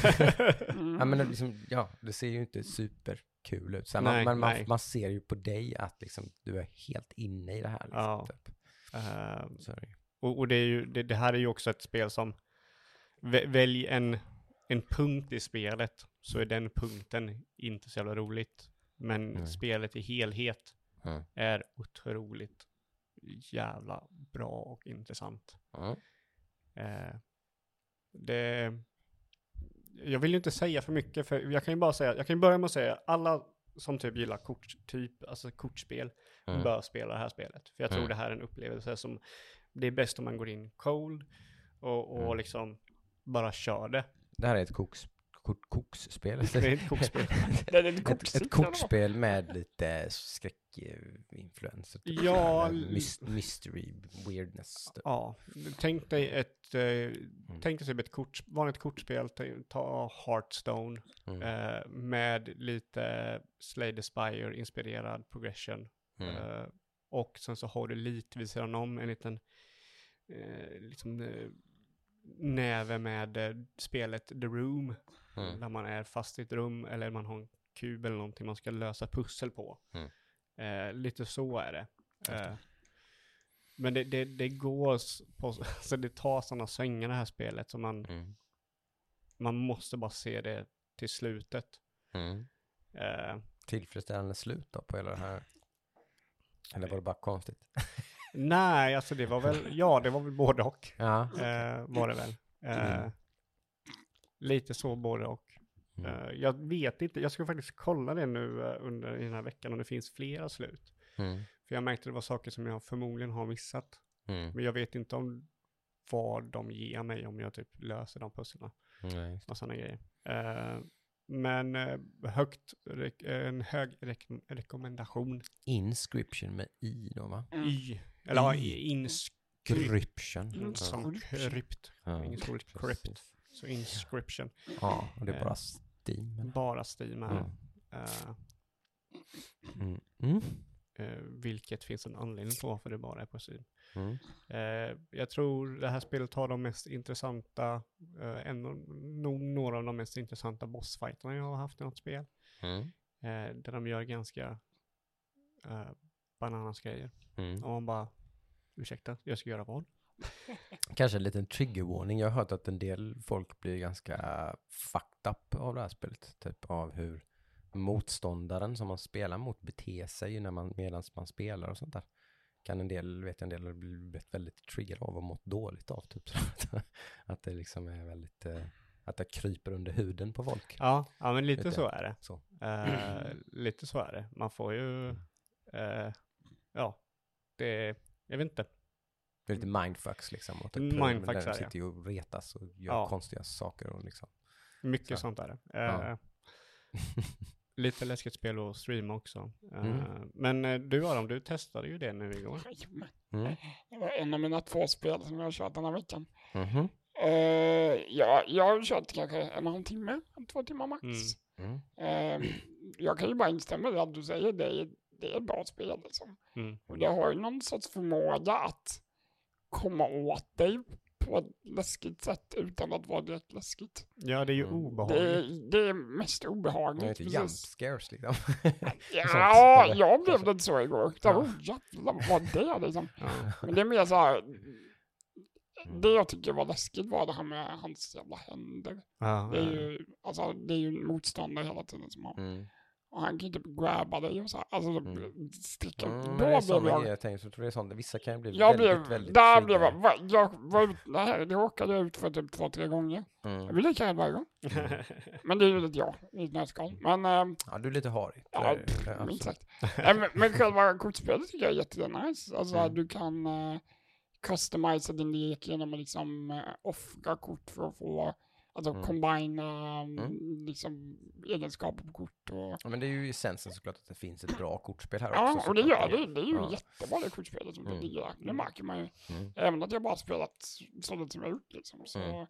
Mm. ja, men det liksom, ja, det ser ju inte superkul ut. Så här, Nej, man, men man, nej. man ser ju på dig att liksom, du är helt inne i det här. Liksom, Ja. typ. Eh, är det ju. Och och det, ju, det, det här är ju också ett spel som, vä- välj en, en punkt i spelet så är den punkten inte så jävla roligt. Men Nej. spelet i helhet Mm. är otroligt jävla bra och intressant. Eh, det, jag vill ju inte säga för mycket, för jag kan ju bara säga, jag kan ju börja med att säga, alla som typ gillar korttyp, alltså kortspel, Mm. bör spela det här spelet. För jag tror Mm. det här är en upplevelse som, det är bäst om man går in cold och, och Mm. liksom bara kör det. Det här är ett koks, kok, koksspel. Det är ett kokspel. Det är ett kortstick, ett kortspel med lite skräckinfluenser. typ Ja, mystery, weirdness. typ. Ja, tänk dig ett, eh, tänk dig typ ett kort, vanligt kortspel, ta, Hearthstone, Mm. eh, med lite Slay the Spire inspirerad progression. Mm. Eh, och sen så har du lite vid sidan om en liten liksom, eh, näve med eh, spelet The Room. Mm. Där man är fast i ett rum eller man har en kub eller någonting man ska lösa pussel på. Mm. Eh, lite så är det. Eh, men det, det, det går på, alltså det tar sådana svängar det här spelet så man, Mm. man måste bara se det till slutet. Mm. Eh, Tillfredsställande slut då på hela det här. Eller var det bara konstigt? nej, alltså det var väl, ja det var väl både och. Ja. Eh, var det väl. Eh, Mm. Lite så både och. Mm. Eh, jag vet inte, jag ska faktiskt kolla det nu eh, under i den här veckan om det finns flera slut. Mm. För jag märkte det var saker som jag förmodligen har missat. Mm. Men jag vet inte om vad de ger mig om jag typ löser de pusslarna Nej. och sådana grejer. Eh, men eh, högt, en hög rek- rekommendation Inscription med i då va? Mm. i, eller ja, inskrypt, Inscription. Mm. som krypt, Ja, inget roligt precis. crypt, så inscription, Ja, och det är Eh. bara Steam. eller? bara Steam här. Mm. Eh, Mm. Mm. eh, vilket finns en anledning på varför det bara är på Steam. Mm. Eh, jag tror det här spelet har de mest intressanta, eh, en, nog några av de mest intressanta bossfighterna jag har haft i något spel. Mm. Eh, där de gör ganska eh, bananas grejer. Mm. Och man bara, ursäkta, jag ska göra vad? Kanske en liten triggervarning. Jag har hört att en del folk blir ganska fucked up av det här spelet. Typ av hur motståndaren som man spelar mot beter sig när man, medan man spelar och sånt där. Kan en del, vet jag en del, bli väldigt triggad av och mått dåligt av. Typ. Så att, att det liksom är väldigt, eh, att det kryper under huden på folk. Ja, ja men lite så är det. Så. Eh, lite så är det. Man får ju Eh, ja, det, jag vet inte. Det är lite mindfucks liksom. Och typ, Mindfucks där är det, de sitter ju och retas och gör Ja. konstiga saker och liksom. Mycket Så. sånt där. Ja. Eh, lite läskigt spel att streama också. Eh, Mm. Men eh, du Aron, du testade ju det nu igår. Mm. Det var en av mina två spel som jag har kört den här veckan. Mhm. Eh, ja, jag har kört kanske en och en halv timme, två timmar max. Mm. Mm. Eh, jag kan ju bara instämma i att du säger det, är- det är bra spel liksom. Mm. Och det har ju någon sorts förmåga att komma åt dig på ett läskigt sätt utan att vara direkt läskigt. Ja, det är ju Mm. Det, obehagligt. är- det är mest Det obehagligt. är inte precis. jump scares liksom. Ja, eller? jag blev lite så igår. Ja. Ja. Oh, jävlar, vad det liksom. Ja. Men det är mer så här. Det jag tycker var läskigt var det här med hans jävla händer. Ja, Det är ja. ju, alltså, det är ju en motståndare hela tiden som har. Mm. Och han kan typ grabba dig och så här. Alltså Mm. sticka. Mm, Då sådana jag. grejer jag tänker, så tror det är sånt. Vissa kan ju bli Jag väldigt, blev, väldigt där blev jag, triggade. va, jag var ut, det här, det råkade jag ut för typ två, tre gånger. Jag Mm. vill lika gärna varje gång. Men det är ju lite jag i ett nötskal. Men, ähm, Ja, du är lite harig. Ja, pff, minst sagt. Nej, men, men själva kortspelet tycker jag är jättenice. Alltså Mm. du kan uh, customisa din lek genom att liksom uh, offra kort för att få, alltså Mm. combina Mm. liksom egenskaper på kort och Ja, men det är ju essensen såklart att det finns ett bra kortspel här Ja, också. och det gör det. Det är ju Ja. jättebra det kortspelet som Mm. det ligger där. Det märker man ju. Mm. Även att jag bara spelat så lite som jag gjort liksom. Så Mm.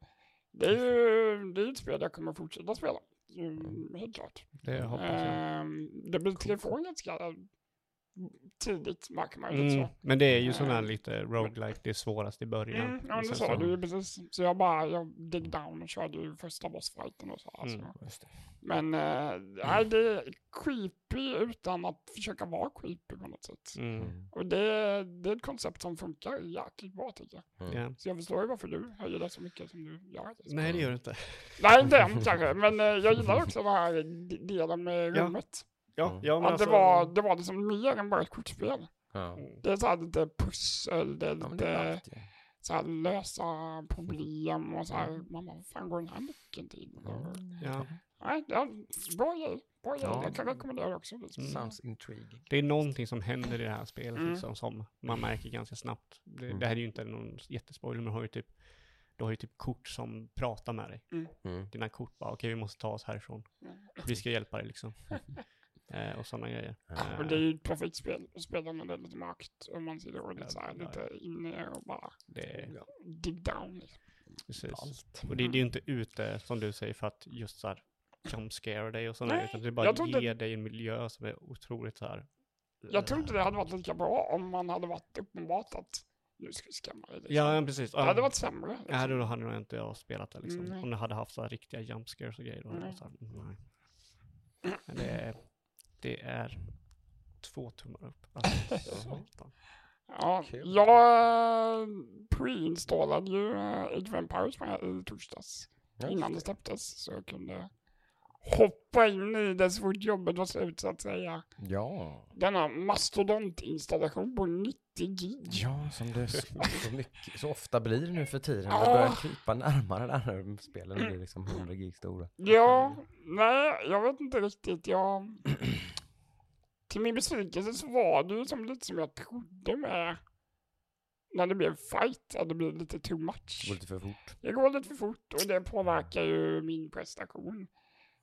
det är ju det är ett spel jag kommer fortsätta spela. Mm, Mm. Helt klart. det hoppas jag. Ehm, det blir telefon ganska tidigt märker man ju lite Mm. så. Men det är ju sån här Mm. lite roguelike, det är svårast i början. Mm, ja, men det sa du ju precis. Så jag bara, jag dig down och körde ju första bossfighten och så. Alltså. Mm. Just det. Men äh, nej, det är creepy utan att försöka vara creepy på något sätt. Mm. Mm. Och det, det är ett koncept som funkar jäkligt bra tycker jag. Mm. Ja. Så jag förstår ju varför du höjer det så mycket som du gör. Nej, det gör det inte. Nej, inte än kanske, men eh, jag gillar också den här delen med rummet. Ja, Mm. ja men det, alltså, var, det var liksom mer än bara ett kortspel. Ja. Mm. Det är så här lite pussel, det är Ja, det lite allt ju. så här lösa problem och så här, Mm. man bara, vad fan går den här nyckeln till? Och- Ja. Nej, det är bra grej. Bra grej. Ja. Jag kan rekommendera det också. Liksom. Mm. Sounds intriguing. Det är någonting som händer i det här spelet Mm. liksom, som man märker ganska snabbt. Det, Mm. det här är ju inte någon jättespoiler, men du har ju typ, du har ju typ kort som pratar med dig. Mm. Dina kort bara, okej vi måste ta oss härifrån. Mm. Vi ska hjälpa dig liksom. eh, och sådana grejer. Ja. Och det är ju ett perfekt spel att spela när det är lite mörkt och man sitter och lite, så här, Ja, lite inne och bara Det är, dig down. Liksom. precis. Allt. Och det, det är ju inte ute, som du säger, för att just så här jump scare dig och sådana Nej, utan det bara jag tror ger inte- dig en miljö som är otroligt så här. Jag tror inte det hade varit lika bra om man hade varit uppenbart att nu ska vi skrämma dig. Liksom. Ja, ja, precis. Det hade varit sämre. Liksom. Ja, då hade nog inte jag spelat det liksom. Nej. Om det hade haft så här riktiga jump scares och grejer. Då hade jag Nej. så här, mm, nej. Men det är, det är två tummar upp. Alltså. Ja, jag pre-installade ju Age of Empires i torsdags. Innan det. det släpptes. Så jag kunde hoppa in i det så fort jobbet var slut så att säga. Ja. Denna mastodontinstallation på 90 gig. Ja, som det så, så, mycket, så ofta blir nu för tiden. Det Ja. börjar krypa närmare där när spelen blir liksom 100 gig stora. Ja, nej, jag vet inte riktigt. Jag... Till min besvikelse så var det ju som lite som jag trodde med när det blev fight, att det blev lite too Det much. går lite för fort. Det går lite för fort och det påverkar ju min prestation.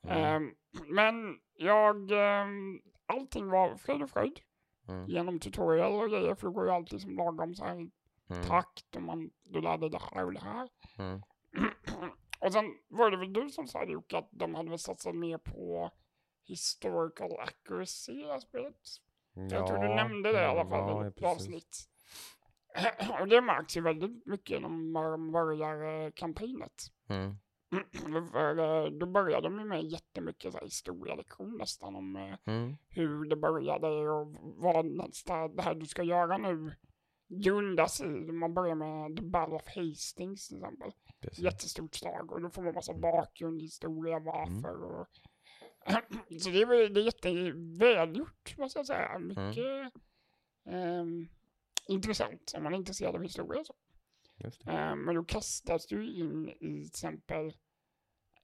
Mm. Ehm, men jag, um, allting var frid och fröjd Mm. genom tutorial och grejer, för det går ju alltid som lagom så här Mm. takt och man, du lärde det här och det här. Mm. och sen var det väl du som sa Jocke att de hade väl satsat mer på historical accuracy i spelet. Jag tror du nämnde det i alla fall ja, i ett avsnitt. och det märks ju väldigt mycket när man börjar kampanjet. Mm. För eh, då började de ju med jättemycket så här historielektion nästan om eh, Mm. hur det började och vad nästa, det här du ska göra nu grundas i. Man börjar med The Battle of Hastings till exempel. Precis. Jättestort slag och då får man massa bakgrundshistoria varför Mm. och så det är, det är jättevälgjort måste jag säga. Mycket ehm, intressant om man är intresserad av historia. Så. Eh, men då kastas du in i till exempel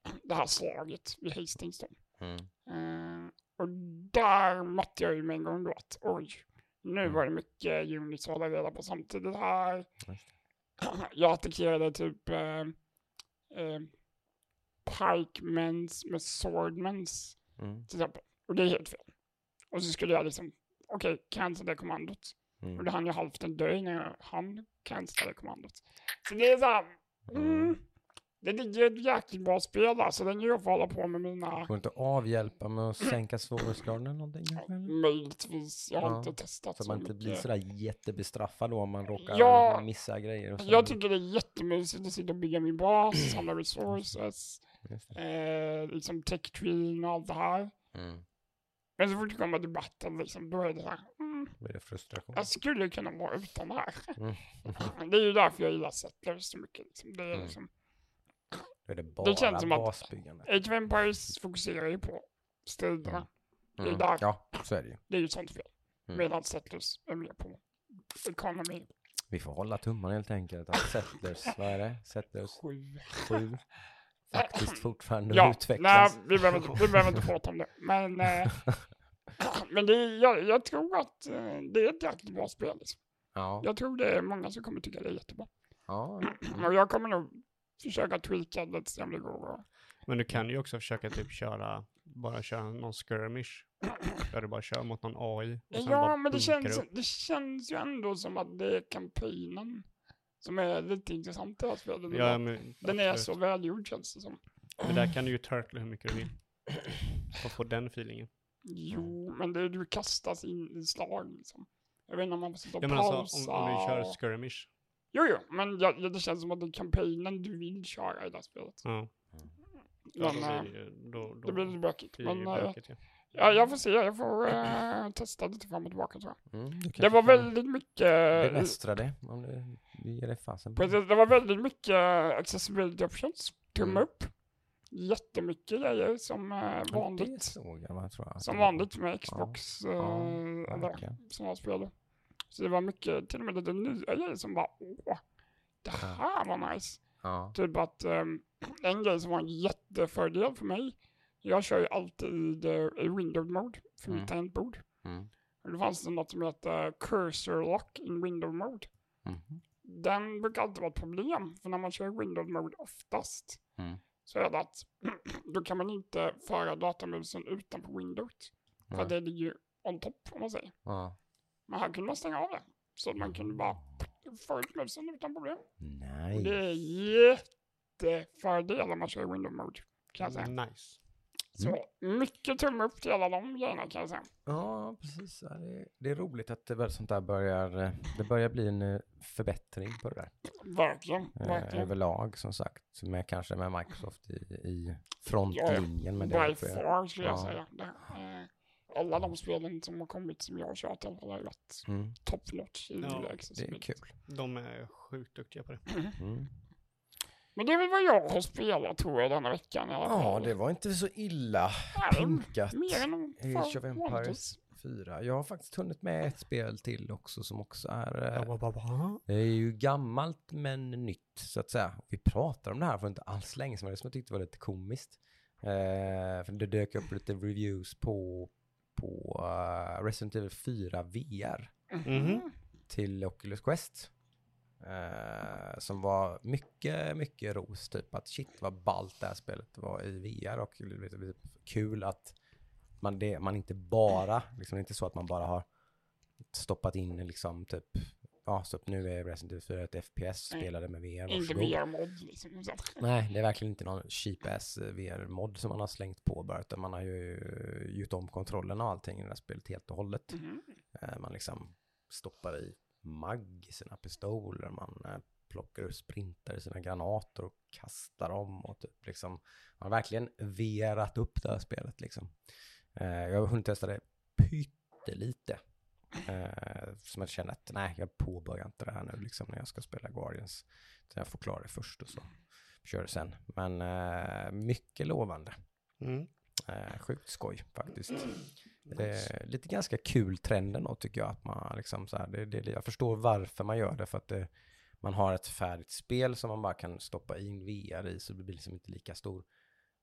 det här slaget vid Hastings då. Mm. Eh, och där mötte jag ju med en gång då att oj, nu Mm. var det mycket units att hålla reda på samtidigt här. Jag attackerade typ eh, eh, pikemans med swordmans Mm. till exempel. Och det är helt fel. Och så skulle jag liksom, okej, cancel det kommandot. Och Mm. då hann jag hälften dö innan jag hann cancella kommandot. Så det är såhär, mm, det ligger ett jäkligt bra spel där, så den jag får hålla på med mina, Går det inte att avhjälpa med att sänka svårighetsgraden eller någonting? eller? möjligtvis, jag har Ja, inte testat Så så man inte blir mycket. sådär jättebestraffad då om man råkar Ja, missa grejer. Och så. Jag tycker det är jättemysigt att sitta och bygga min bas, samla resources, eh, liksom tech och allt det här. Mm. Men så fort det kommer till battle liksom, då är det såhär, mm, Det frustration. jag skulle kunna vara utan det här. Mm. Det är ju därför jag gillar Settlers så mycket. Liksom. Det, är Mm. liksom, är det bara känns som att-. Age of Empires fokuserar ju på striderna. Det är Mm. där. Ja, så är det ju. Det är ju sånt fel. Mm. Medan Settlers är mer på economy Vi får hålla tummarna helt enkelt. Att Settlers, vad är det? Settlers 7. 7 faktiskt fortfarande Ja, nej, utvecklas. vi behöver, vi behöver inte prata om det. Men, eh, men det jag, jag tror att eh, det är ett jäkligt bra spel. Liksom. Ja, Jag tror det är många som kommer tycka det är jättebra. ja. Och jag kommer nog försöka tweaka lite se om det går. Men du kan ju också försöka typ köra, bara köra någon skirmish. Där du bara kör mot någon AI. sen ja, men det känns, upp. det känns ju ändå som att det är kampanjen som är lite intressant i det här spelet. Ja, men, Den är så välgjord känns det som. Men där kan du ju turtla hur mycket du vill. Och få den feelingen. Jo, men det, du kastas in i slag liksom. Jag vet inte om man och Ja men alltså pausa. om, om du kör skirmish. Jo, jo, men jag, jag, det känns som att det är kampanjen du vill köra i det här spelet. Ja, ja Men, då blir det ju, då, då det blir lite bökigt. Men äh, bökigt, ja. ja, jag får se, jag får äh, testa lite fram och tillbaka tror jag. Mm, Det var väldigt mycket... Bemästra det om du, du ger dig fasen på det. Precis, det var väldigt mycket accessibility options. Tumme Mm. upp. Jättemycket grejer som Det vanligt. såg jag, tror jag. Som vanligt med Xbox. Ja, äh, eller verkligen. sådana spel. Så det var mycket, till och med lite nya grejer som bara åh, det här var nice. Ja. Typ att um, en grej som var en jättefördel för mig, jag kör ju alltid uh, i window mode för Mm. mitt tangentbord. Mm. Och då fanns det något som heter cursor lock in window mode. Mhm. Den brukar alltid vara ett problem, för när man kör window mode oftast Mm. Så är det att då kan man inte föra datamusen utanpå windowt. För Nej. det ligger ju on top om man säger. Ja. Men här kunde man stänga av det. Så att man kunde bara få ut musen utan problem. Och det Nej. är jättefördel om man kör i window mode. Kan jag säga. Nice. Så mycket tumme upp till alla de grejerna kan jag säga. Ja, precis. Ja, det, är, det är roligt att det väl sånt där börjar, eh, det börjar bli en eh, förbättring på det där. Verkligen, Eh, verkligen. överlag som sagt. Med, kanske med Microsoft i, i frontlinjen med det. By far skulle jag Ja. säga. Det, eh, alla de spelen som har kommit som jag har kört har varit Mm, top notch i Ja, det är kul. De är sjukt duktiga på det. Mm. Men det är väl vad jag har spelat tror jag denna veckan i alla Ja, det var inte så illa Nej, pinkat. Mer än Age of Empires vanligtvis. 4. Jag har faktiskt hunnit med ett spel till också som också är... eh. Det är ju gammalt men nytt så att säga. Vi pratade om det här för inte alls länge sedan, det som jag tyckte var lite komiskt. Eh, för det dök upp lite reviews på, på uh, Resident Evil 4 VR Mhm. till Oculus Quest. Eh, som var mycket, mycket ros. Typ att shit vad ballt det här spelet var i VR och lite kul att man, det, man inte bara, liksom det är inte så att man bara har stoppat in liksom typ, ja så nu är Resident Evil 4 ett FPS, spelade med VR, Inte. VR-mod liksom. Nej, det är verkligen inte någon cheap ass VR-mod som man har slängt på bara, utan man har ju gjort om kontrollen och allting i det här spelet helt och hållet. Mhm. Eh, Man liksom stoppar i magg i sina pistoler, man eh, plockar upp sprintar i sina granater och kastar dem och typ liksom, man har verkligen verat upp det här spelet liksom. Eh, Jag har hunnit testa det pyttelite. Eh, som jag känner att nej, jag påbörjar inte det här nu liksom när jag ska spela Guardians. Så jag får klara det först och så kör det sen. Men eh, mycket lovande. Mm. Eh, sjukt skoj faktiskt. Det är lite ganska kul trenden då tycker jag. Att man liksom så här, det, det, jag förstår varför man gör det. För att det, man har ett färdigt spel som man bara kan stoppa in VR i. Så det blir liksom inte lika stor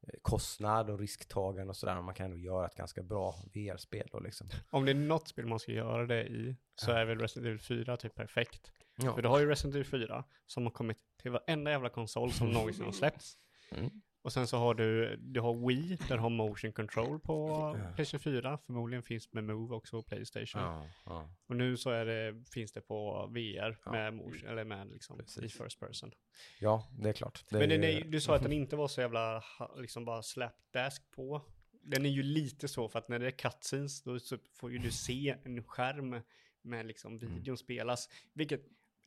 eh, kostnad och risktagande och sådär. Man kan ändå göra ett ganska bra VR-spel då liksom. Om det är något spel man ska göra det i så är väl Resident Evil 4 typ perfekt. Ja. För du har ju Resident Evil 4 som har kommit till varenda jävla konsol som någonsin har släppts. Mm. Och sen så har du, du har Wii, där har motion control på Ja. Playstation 4. Förmodligen finns med Move också på Playstation. Ja, ja. Och nu så är det, finns det på VR med motion, eller med liksom i first person. ja, det är klart. Det Men den är, du sa att den inte var så jävla, liksom bara slapdask på. Den är ju lite så för att när det är cutscenes då får ju du se en skärm med liksom Mm. videon spelas. Vilket,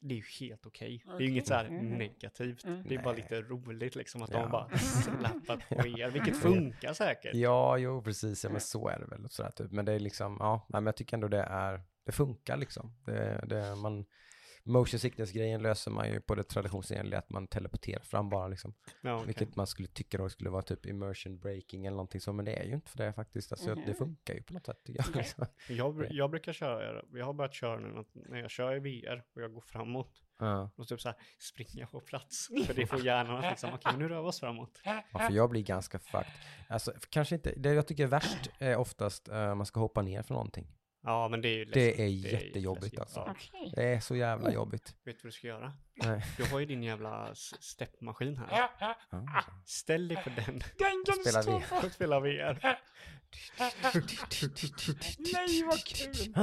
det är ju helt okej. Det är ju inget så här Mm. negativt. Mm. Det är bara lite roligt liksom att Ja. de bara slappar på er. Vilket funkar säkert. Ja, jo, precis. Ja, men så är det väl. Och sådär, typ. Men det är liksom, ja, nej, men jag tycker ändå det är, det funkar liksom. Det, det, man, motion sickness-grejen löser man ju på det traditionsenliga, att man teleporterar fram bara liksom. Ja, okej. Vilket man skulle tycka då skulle vara typ immersion breaking eller någonting så, men det är ju inte för det faktiskt. Alltså, Mhm. det funkar ju på något sätt. jag, liksom. Jag, jag brukar köra, jag har börjat köra nu att när jag kör i VR och jag går framåt. Ja. Och typ så här springer på plats. För det får hjärnan att liksom, okej nu rör vi oss framåt. Ja, för jag blir ganska fucked. Alltså, kanske inte, det jag tycker är värst är oftast uh, man ska hoppa ner för någonting. Ja men det är ju Det läskigt. är ju jättejobbigt, alltså. Okej. Det är så jävla jobbigt. Vet du vad du ska göra? Nej. Du har ju din jävla steppmaskin här. Ja. Ställ dig på den Den kan du Spelar stå på. spela VR. Nej vad kul.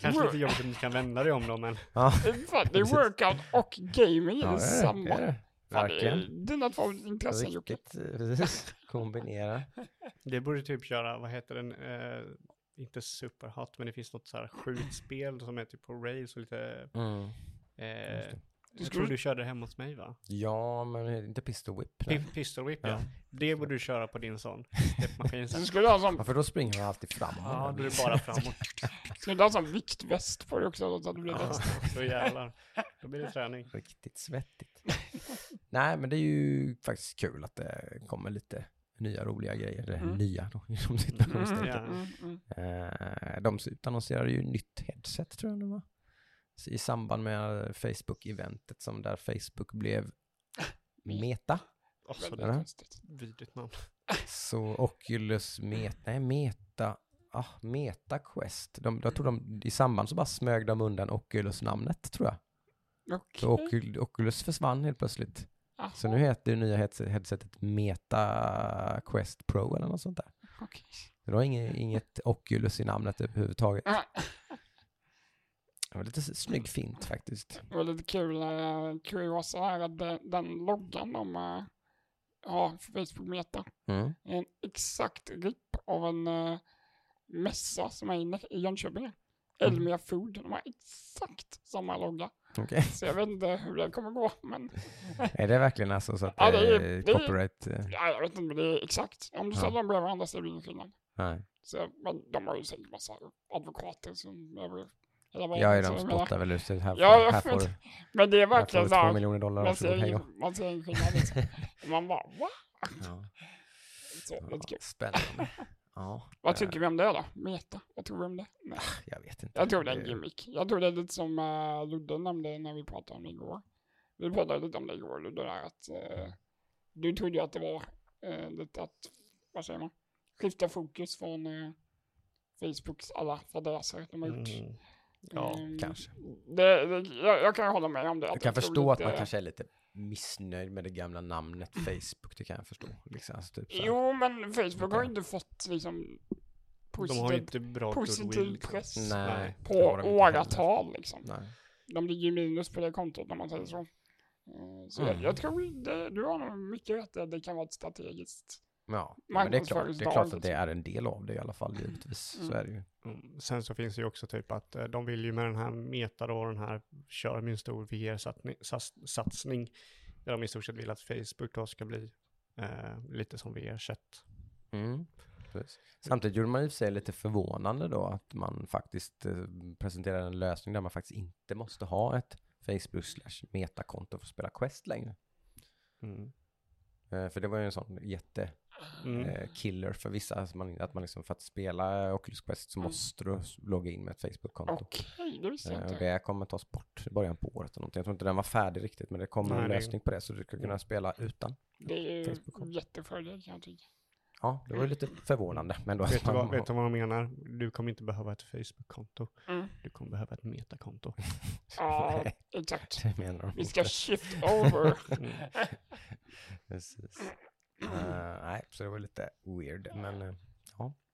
Kanske lite jobbigt om du kan vända dig om då men. Ja, Fan, det är workout och gaming i ja det är det. samma. det. är det. Det är Verkligen. dina två intressen Jocke. Precis. Kombinera. Det borde typ köra, vad heter den? Eh, inte superhot men det finns något så här skjutspel som är typ på rails och lite. Mm. Eh, jag tror du körde hemma hos mig va? Ja, men inte pistol whip. nej. Pi- Pistol whip ja. Ja. Det borde du köra på din sån steppmaskin. Du skulle ha Ja, som, för då springer man alltid fram. Ja, då är det bara framåt. skulle ha som viktväst på dig också så att du blir Ja, bäst. då jävlar. Då blir det träning. Riktigt svettigt. Nej, men det är ju faktiskt kul att det kommer lite nya roliga grejer. Mm. nya då, inom Mm, citationstecken. Ja. mm, mm. Eh, De utannonserade ju nytt headset tror jag det var. Så I samband med Facebook-eventet som där Facebook blev Meta. Och så Eller? konstigt. vidrigt namn. Så Oculus Meta, nej Meta, ah, Meta Quest. De, jag tror de, i samband så bara smög de undan Oculus-namnet tror jag. Så Okej. Ocul- Oculus försvann helt plötsligt. Jaha, Så nu heter det nya headset- headsetet Meta Quest Pro eller något sånt där. okej. Det var inget, inget Oculus i namnet överhuvudtaget. Det var lite snygg fint faktiskt. Det var lite kul, uh, kuriosa här att den, den loggan de uh, har för Facebook Meta Mm. är en exakt rip av en uh, mässa som är i Jönköping. Elmia Food, de har exakt samma logga. Okej. Så jag vet inte hur det kommer gå, men Är det verkligen alltså så att Ja, det är- det är- copyright? eh, ja, jag vet inte, men det är exakt. Om du Ja. ställer dem bredvid varandra så är det ingen skillnad. Nej. Så, men de har ju säkert massa advokater som över hela världen. Ja, de spottar väl ut. Här, Ja, får, här, får. Men det är här får verkligen du så två här, miljoner dollar. man ser, ingen, man ser ingen skillnad liksom. Man bara, va? Ja. Så, Ja, spännande. Ja, Vad eh, tycker vi om det då? Meta? Vad tror vi om det? Nej. Jag vet inte. Jag tror det är en gimmick. Jag tror det är lite som uh, Ludde nämnde när vi pratade om det igår. Vi pratade lite om det igår, Ludde, där att uh, du trodde ju att det var uh, lite att, vad säger man, skifta fokus från uh, Facebooks alla fadäser de har gjort. Mm. Ja, Mm, kanske. Det, det, jag, jag kan hålla med om det. Jag kan förstå att man kanske är lite missnöjd med det gamla namnet Facebook. Det kan jag förstå. Liksom, alltså, typ. Jo, men Facebook har ju inte fått liksom De positiv, har ju inte bra positiv goodwill. Liksom. press Nej, på har de åratal liksom. Nej. De ligger ju minus på det kontot om man säger så. Eh, Så jag, Mm. jag tror det, du har nog mycket rätt att det kan vara ett strategiskt. Ja, men det är klart, det är klart att det liksom. är en del av det i alla fall givetvis. Så Mm. är det ju. Mm. Sen så finns det ju också typ att eh, de vill ju med den här meta då, den här kör en stor VR-satsning. Där de i stort sett vill att Facebook då ska bli eh, lite som VR-chatt. Mm. precis. Samtidigt gjorde man för sig lite förvånande då att man faktiskt eh, presenterade en lösning där man faktiskt inte måste ha ett Facebook slash metakonto för att spela Quest längre. Mm. Eh, för det var ju en sån jätte Mm. eh, killer för vissa, att man, att man liksom för att spela Oculus Quest så Mm. måste du logga in med ett Facebook-konto. Okej, det visste jag Eh, det kommer tas bort i början på året eller någonting. Jag tror inte den var färdig riktigt, men det kommer Nej, en det- lösning på det så du ska kunna spela utan. Det är ju jättefördel kan jag tycka. Ja, det var lite förvånande. Men då Vet, du man vad, vet du vad de menar? Du kommer inte behöva ett Facebook-konto. Mm. Du kommer behöva ett metakonto. Ja, exakt. det Vi ska shift over. Mm. Precis. Eh, nej, så det var lite weird, men eh,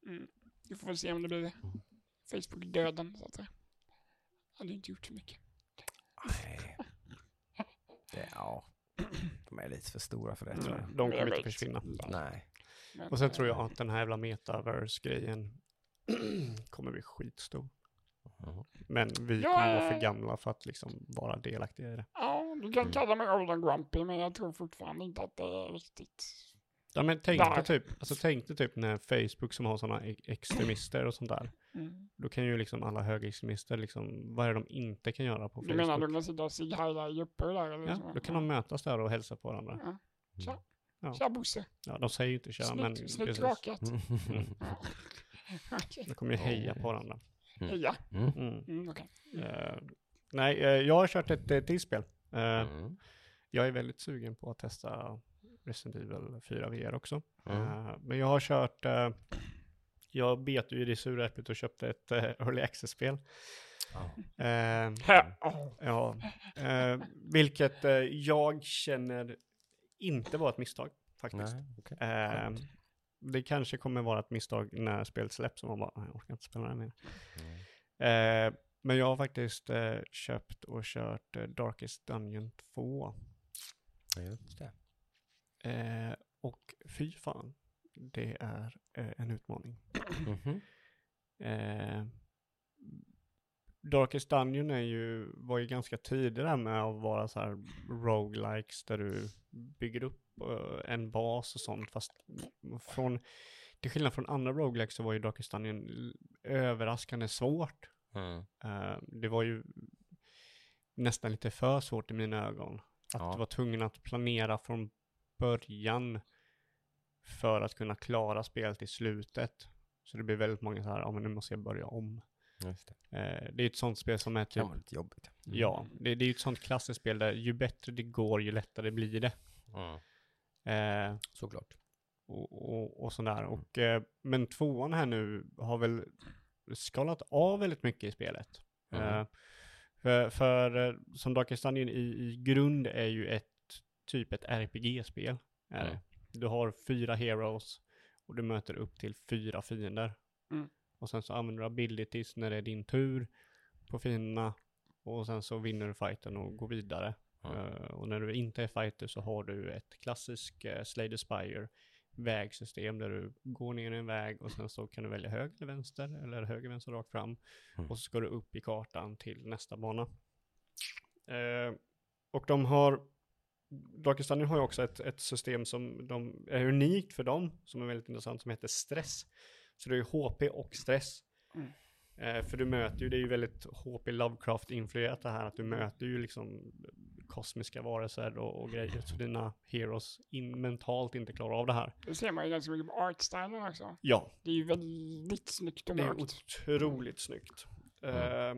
Mm. Vi får väl se om det blir Facebook-döden så att säga. Hade inte gjort så mycket. nej. Det, ja, de är lite för stora för det tror jag. De kommer inte försvinna. Nej. Men, Och sen tror jag eh, att den här jävla metaverse-grejen kommer bli skitstor. Mhm. Men vi Ja, kommer vara ja, för ja. gamla för att liksom vara delaktiga i det. Ja, du kan Mm. kalla mig old and grumpy, men jag tror fortfarande inte att det är riktigt. Ja, men tänk dig typ, alltså tänk dig typ när Facebook som har sådana extremister och sånt där. Mm. Då kan ju liksom alla högerextremister liksom, vad är det de inte kan göra på Du Facebook? menar du kan sitta och sig-heila i grupper där eller Ja, så? då kan de mötas där och hälsa på varandra. Ja. Tja. Ja. Tja Bosse. Ja, de säger ju inte tja, men Snyggt, snyggt precis. rakat. Mm. Okej. De kommer ju heja på varandra. Mm. Mm. mm, okej. Eh, nej, eh, jag har kört ett uh, till spel. Eh, Mm. Jag är väldigt sugen på att testa Resident Evil 4 VR också. Mm. Eh, men jag har kört, eh, jag bet ju i det sura äpplet och köpte ett uh, Early Access-spel. Oh. ja, eh, vilket jag känner inte var ett misstag faktiskt. Nej, okej. Eh, Skönt. det kanske kommer vara ett misstag när spelet släpps och man bara, jag orkar inte spela det mer. Mm. Eh, men jag har faktiskt eh, köpt och kört eh, Darkest Dungeon 2. Ja, Just det. Eh, och fy fan, det är eh, en utmaning. Mhm. Eh, Darkest Dungeon är ju, var ju ganska tidig där med att vara så här roguelikes där du bygger upp eh, en bas och sånt. Fast från, till skillnad från andra roguelikes så var ju Darkest Dungeon överraskande svårt. Mm. Eh, det var ju nästan lite för svårt i mina ögon. Att Ja. du var tvungen att planera från början för att kunna klara spelet i slutet. Så det blir väldigt många så här, ja men nu måste jag börja om. Just det. Eh, det är ett sånt spel som är Det typ, kan vara lite jobbigt. ja, det, det är ett sånt klassiskt spel där ju bättre det går ju lättare blir det. Mm. Eh, Såklart. och, och, och sådär. Och, eh, men tvåan här nu har väl skalat av väldigt mycket i spelet. Mhm. Eh, för, för eh, som Darkest Dungeon i, i grund är ju ett typ ett RPG-spel. Är Mm. det. Du har fyra heroes och du möter upp till fyra fiender. Mm. Och sen så använder du abilities när det är din tur på fienderna. Och sen så vinner du fighten och går vidare. Mm. Eh, och när du inte är fighter så har du ett klassiskt uh, Slay the Spire vägsystem där du går ner en väg och sen så kan du välja höger eller vänster eller höger, vänster, rakt fram. Mm. Och så ska du upp i kartan till nästa bana. Eh, och de har, Dungeon har ju också ett, ett system som de, är unikt för dem, som är väldigt intressant, som heter stress. Så det är ju HP och stress. Mm. Eh, för du möter ju, det är ju väldigt HP Lovecraft-influerat det här, att du möter ju liksom kosmiska varelser och, och grejer, så dina heroes in, mentalt inte klarar av det här. Det ser man ju ganska mycket på artstylen också. Ja, Det är ju väldigt snyggt och det är mörkt. otroligt snyggt. Eh,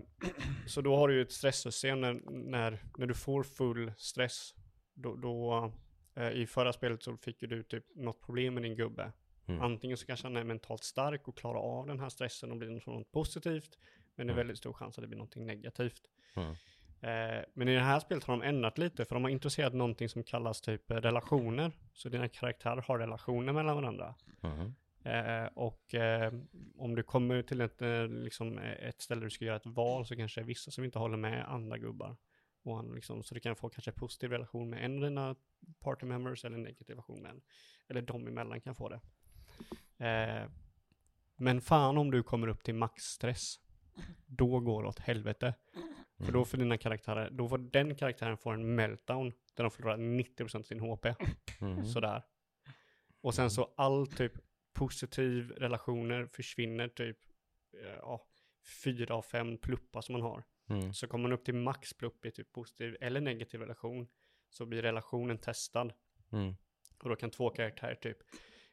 så då har du ju ett stresssystem när, när, när du får full stress. Då, då eh, i förra spelet så fick ju du typ något problem med din gubbe. Mm. Antingen så kanske han är mentalt stark och klarar av den här stressen och blir något, något positivt. Men det är Mm. väldigt stor chans att det blir någonting negativt. Mm. Eh, men i det här spelet har de ändrat lite för de har introducerat någonting som kallas typ eh, relationer. Så dina karaktärer har relationer mellan varandra. Eh, och eh, om du kommer till ett, liksom, ett ställe där du ska göra ett val så kanske det är vissa som inte håller med andra gubbar. Och han, liksom, så du kan få kanske positiv relation med en av dina party members eller en negativ relation med en. Eller de emellan kan få det. Eh, men fan om du kommer upp till maxstress, då går det åt helvete. För då får dina karaktärer, då får den karaktären få en meltdown där de förlorar 90% av sin HP. Mhm. Sådär. Och sen så all typ positiv relationer försvinner typ, eh, ja, fyra av fem pluppar som man har. Mm. Så kommer man upp till max plupp i typ positiv eller negativ relation så blir relationen testad. Mm. Och då kan två karaktärer typ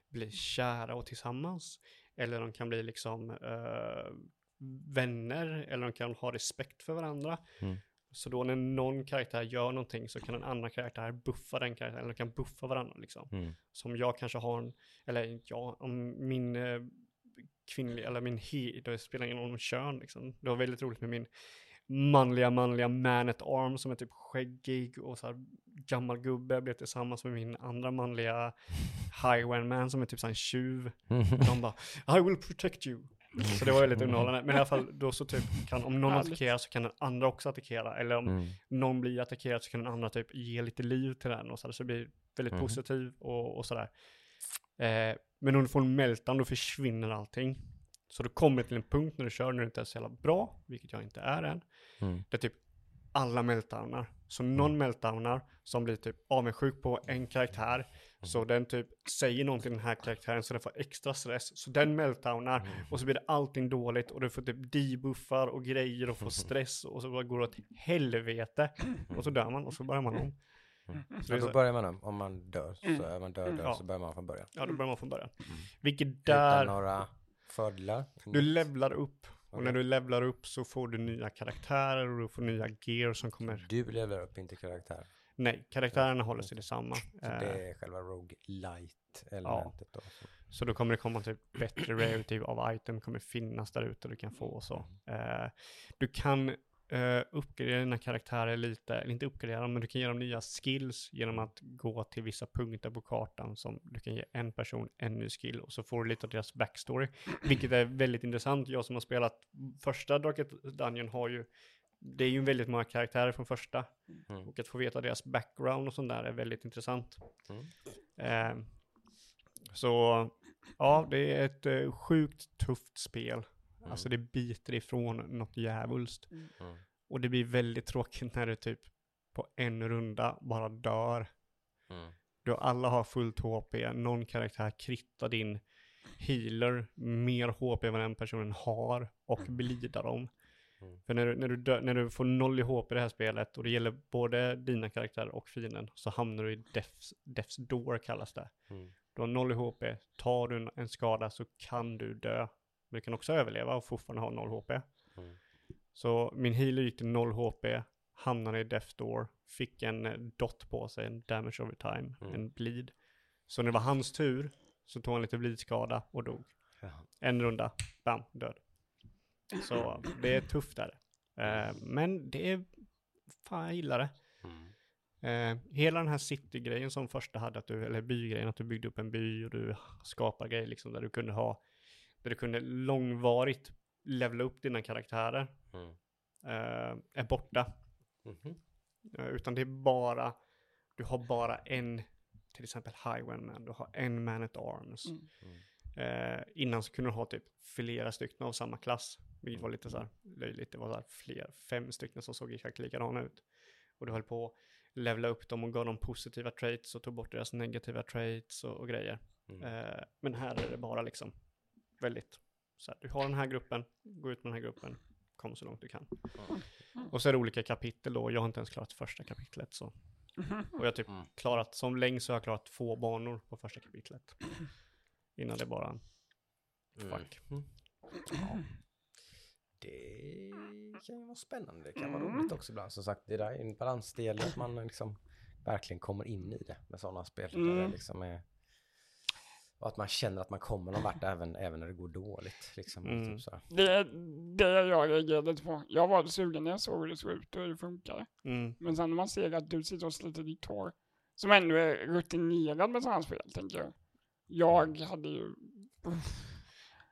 bli kära och tillsammans. Eller de kan bli liksom eh, vänner, eller de kan ha respekt för varandra. Mm. Så då när någon karaktär gör någonting så kan en annan karaktär buffa den karaktären, eller de kan buffa varandra liksom. Mm. Som jag kanske har en, eller ja, om min eh, kvinnliga, eller min he, det spelar ingen roll om kön liksom. Det var väldigt roligt med min manliga, manliga man at arm som är typ skäggig och så här gammal gubbe blev tillsammans med min andra manliga highway man som är typ så en tjuv. De bara, I will protect you. Så det var väldigt underhållande. Men i alla fall då så typ kan, om någon attackerar så kan den andra också attackera. Eller om Mm. någon blir attackerad så kan den andra typ ge lite liv till den och så, där, så det blir väldigt Mhm. positiv och, och sådär. Eh, men om du får en meltdown då försvinner allting. Så du kommer till en punkt när du kör när du inte är så jävla bra, vilket jag inte är än, Mm. där typ alla meltdownar. Så någon meltdownar som blir typ avundsjuk på en karaktär, så den typ säger någonting till den här karaktären så den får extra stress, så den meltdownar och så blir det allting dåligt och du får typ debuffar och grejer och får stress och så bara går det åt helvete och så dör man och så börjar man om. Så det Så är då börjar man om, om man dör, så Mm. är man död, död Ja. så börjar man från början. ja, då börjar man från början. Mm. Vilket Utan där, några fördelar. du levlar upp och när du levlar upp så får du nya karaktärer och du får nya gear som kommer. Du lever upp, inte karaktär. Nej, karaktärerna håller sig detsamma. Så Eh, det är själva roguelite-elementet då. Så då kommer det komma typ bättre rarity av item kommer finnas där ute du kan få och så. Eh, du kan eh, uppgradera dina karaktärer lite, eller inte uppgradera dem, men du kan ge dem nya skills genom att gå till vissa punkter på kartan som du kan ge en person en ny skill och så får du lite av deras backstory. Vilket är väldigt intressant. Jag som har spelat första Darket Dungeon har ju, det är ju väldigt många karaktärer från första Mm. och att få veta deras background och sånt där är väldigt intressant. Mm. Eh, så ja, det är ett eh, sjukt tufft spel. Mm. Alltså det biter ifrån något djävulskt. Mm. Och det blir väldigt tråkigt när det typ på en runda bara dör. Mm. Då alla har fullt HP, någon karaktär krittar din healer mer HP än vad den personen har och blidar dem. Mm. För när du, när, du dö, när du får noll i HP i det här spelet och det gäller både dina karaktärer och fienden så hamnar du i Death's, Death's Door kallas det. Mm. Du har noll i HP, tar du en skada så kan du dö. Men du kan också överleva och fortfarande ha noll HP. Mm. Så min healer gick till noll HP, hamnade i Death Door, fick en eh, dot på sig, en damage over time, Mm. en bleed. Så när det var hans tur så tog han lite bleedskada och dog. Ja. En runda, bam, död. Så det är tufft där. Eh, men det är, fan jag gillar det. Mm. Eh, hela den här city-grejen som första hade, att du, eller bygrejen, att du byggde upp en by och du skapar grejer liksom där du kunde ha, där du kunde långvarigt levla upp dina karaktärer, Mm. eh, är borta. Mhm. Eh, utan det är bara, du har bara en, till exempel Highwayman, du har en man at arms. Mm. Eh, innan så kunde du ha typ flera stycken av samma klass, vilket var lite så här löjligt. Det var så här fler, fem stycken som såg exakt likadana ut. Och du höll på att levla upp dem och gav dem positiva traits och tog bort deras negativa traits och, och grejer. Mm. Eh, men här är det bara liksom väldigt så här, du har den här gruppen, gå ut med den här gruppen, kom så långt du kan. Och så är det olika kapitel då, jag har inte ens klarat första kapitlet så. Och jag har typ Mm. klarat, som längst så har jag klarat två banor på första kapitlet. Innan det bara, fuck. Mm. Ja. Det kan ju vara spännande. Det kan vara roligt också ibland. Som sagt, det där är en balansdel att man liksom verkligen kommer in i det med sådana spel. Där det Mm. liksom är, och att man känner att man kommer någon vart även, även när det går dåligt. Liksom, och Mm. typ så. Det, det jag reagerade på. Jag var sugen när jag såg hur det såg ut och hur det funkar. Mm. Men sen när man ser att du sitter och sliter ditt hår, som ändå är rutinerad med sådana spel, tänker jag. Jag hade ju... Ja,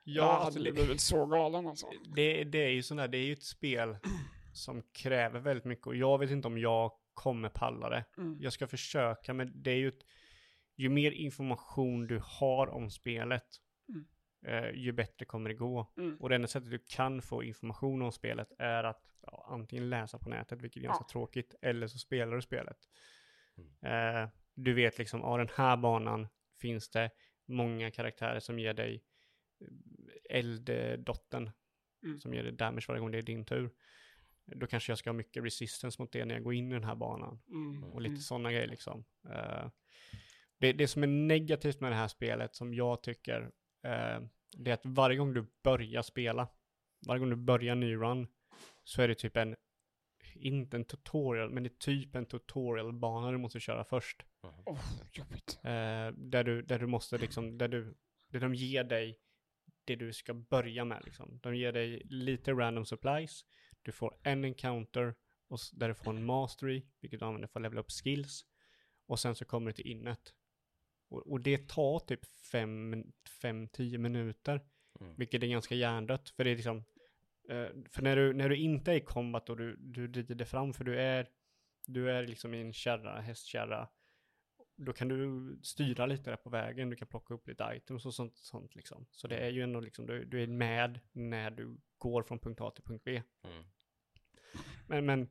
jag alltså hade det, blivit så galen alltså. det, det är ju sådär, det är ju ett spel som kräver väldigt mycket och jag vet inte om jag kommer palla det. Mm. Jag ska försöka, men det är ju ett, ju mer information du har om spelet, Mm. eh, ju bättre kommer det gå. Mm. Och det enda sättet du kan få information om spelet är att ja, antingen läsa på nätet, vilket är ganska Ja. tråkigt, eller så spelar du spelet. Mm. Eh, du vet liksom, ja den här banan finns det många karaktärer som ger dig eh, elddottern, Mm. som ger dig damage varje gång det är din tur. Då kanske jag ska ha mycket resistance mot det när jag går in i den här banan. Mm. Och lite Mm. sådana grejer liksom. Eh, Det, det som är negativt med det här spelet som jag tycker, eh, det är att varje gång du börjar spela, varje gång du börjar en ny run, så är det typ en, inte en tutorial, men det är typ en tutorial-bana du måste köra först. Oh, jobbigt. Eh, där, du, där du måste liksom, där du, där de ger dig det du ska börja med liksom. De ger dig lite random supplies, du får en encounter, och där du får en mastery, vilket du använder för att levela upp skills. Och sen så kommer du till innet. Och, och det tar typ 5-10 minuter, Mm. vilket är ganska hjärndött. För det är liksom, eh, för när du, när du inte är i combat och du, du rider fram, för du är, du är liksom i en kärra, hästkärra, då kan du styra lite där på vägen, du kan plocka upp lite items och sånt, sånt liksom. Så det är ju ändå liksom, du, du är med när du går från punkt A till punkt B. Mm. Men, men